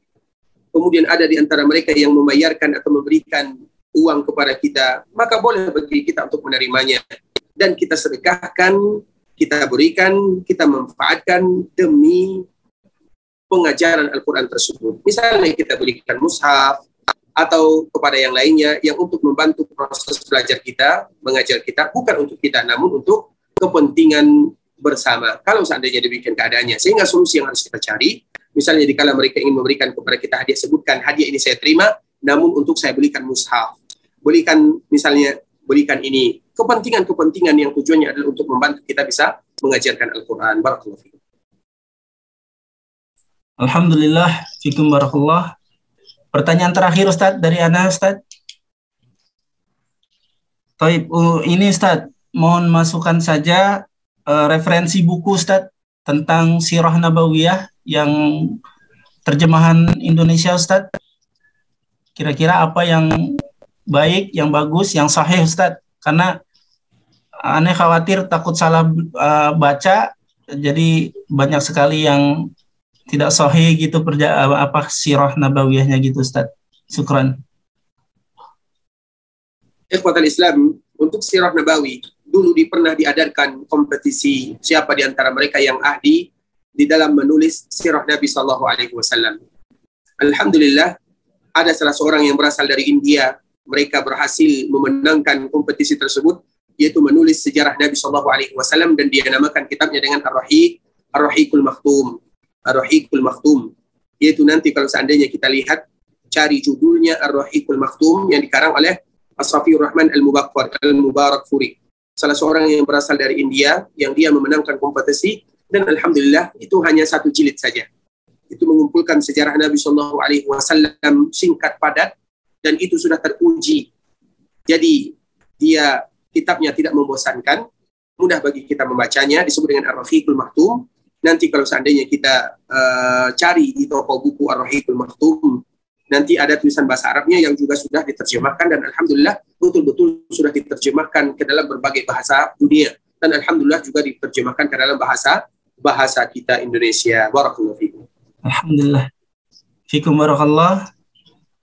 kemudian ada di antara mereka yang membayarkan atau memberikan uang kepada kita, maka boleh bagi kita untuk menerimanya. Dan kita sedekahkan, kita berikan, kita manfaatkan demi pengajaran Al-Quran tersebut. Misalnya kita berikan mushaf, atau kepada yang lainnya yang untuk membantu proses belajar kita, mengajar kita, bukan untuk kita, namun untuk kepentingan bersama. Kalau seandainya demikian keadaannya, sehingga solusi yang harus kita cari, misalnya dikala mereka ingin memberikan kepada kita hadiah, sebutkan hadiah ini saya terima, namun untuk saya belikan mushaf. Belikan misalnya, berikan ini. Kepentingan-kepentingan yang tujuannya adalah untuk membantu kita bisa mengajarkan Al-Quran. Barakallahu. Alhamdulillah, fikum barakallah. Pertanyaan terakhir Ustadz dari Ana Ustadz. Taib, uh, ini Ustadz, mohon masukkan saja uh, referensi buku Ustadz tentang Sirah Nabawiyah yang terjemahan Indonesia Ustadz. Kira-kira apa yang baik, yang bagus, yang sahih Ustadz? Karena aneh khawatir takut salah uh, baca, jadi banyak sekali yang tidak sahih gitu perja apa sirah nabawiyahnya gitu Ustaz. Syukran. Ikhwatal Islam, untuk sirah nabawi, dulu di, pernah diadakan kompetisi siapa di antara mereka yang ahli di dalam menulis sirah Nabi Sallallahu Alaihi Wasallam. Alhamdulillah, ada salah seorang yang berasal dari India. Mereka berhasil memenangkan kompetisi tersebut, yaitu menulis sejarah Nabi Sallallahu Alaihi Wasallam dan dia namakan kitabnya dengan Ar-Rahiq, Ar-Rahiqul Maktum. Ar-Rahiqul Maktum. Yaitu nanti kalau seandainya kita lihat cari judulnya Ar-Rahiqul Maktum yang dikarang oleh As-Safiur Rahman Al-Mubarak Al-Mubarak Furi. Salah seorang yang berasal dari India yang dia memenangkan kompetisi dan alhamdulillah itu hanya satu jilid saja. Itu mengumpulkan sejarah Nabi Shallallahu alaihi wasallam singkat padat dan itu sudah teruji. Jadi dia kitabnya tidak membosankan mudah bagi kita membacanya disebut dengan Ar-Rahiqul Maktum nanti kalau seandainya kita uh, cari di toko buku Ar-Rahiqul Maktum nanti ada tulisan bahasa Arabnya yang juga sudah diterjemahkan dan alhamdulillah betul-betul sudah diterjemahkan ke dalam berbagai bahasa dunia dan alhamdulillah juga diterjemahkan ke dalam bahasa bahasa kita Indonesia. Barakallahu fikum. Alhamdulillah. Fikum barakallah.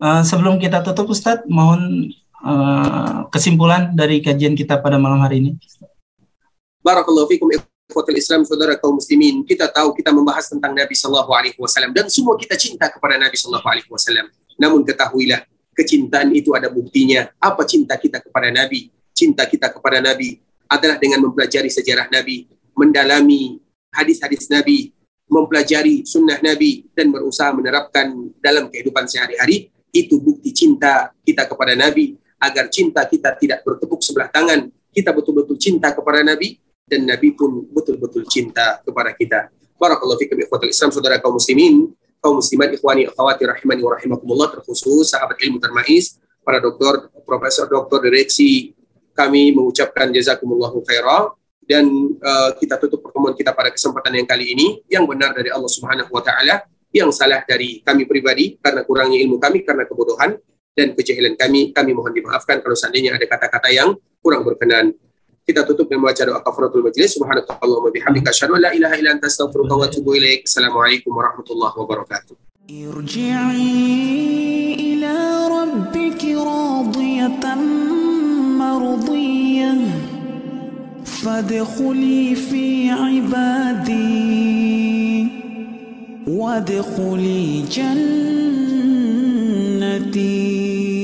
Uh, sebelum kita tutup Ustadz, mohon uh, kesimpulan dari kajian kita pada malam hari ini. Barakallahu fikum ikhwatul Islam saudara kaum muslimin. Kita tahu kita membahas tentang Nabi sallallahu alaihi wasallam dan semua kita cinta kepada Nabi sallallahu alaihi wasallam. Namun ketahuilah kecintaan itu ada buktinya. Apa cinta kita kepada Nabi? Cinta kita kepada Nabi adalah dengan mempelajari sejarah Nabi, mendalami hadis-hadis Nabi, mempelajari sunnah Nabi dan berusaha menerapkan dalam kehidupan sehari-hari. Itu bukti cinta kita kepada Nabi agar cinta kita tidak bertepuk sebelah tangan. Kita betul-betul cinta kepada Nabi dan Nabi pun betul-betul cinta kepada kita. Barakallahu fikum ikhwatul Islam saudara kaum muslimin, kaum muslimat ikhwani akhwati rahimani wa rahimakumullah terkhusus sahabat ilmu termais, para doktor, profesor, doktor, direksi kami mengucapkan jazakumullahu khairan dan uh, kita tutup pertemuan kita pada kesempatan yang kali ini yang benar dari Allah Subhanahu wa taala, yang salah dari kami pribadi karena kurangnya ilmu kami karena kebodohan dan kejahilan kami, kami mohon dimaafkan kalau seandainya ada kata-kata yang kurang berkenan. Kita tutup dengan membaca doa kafaratul majlis. Subhanakallahumma bihamdika asyhadu an la ilaha illa anta astaghfiruka wa atubu ilaik. Assalamualaikum warahmatullahi wabarakatuh. ارجعي إلى ربك راضية مرضية فادخلي في عبادي وادخلي جنتي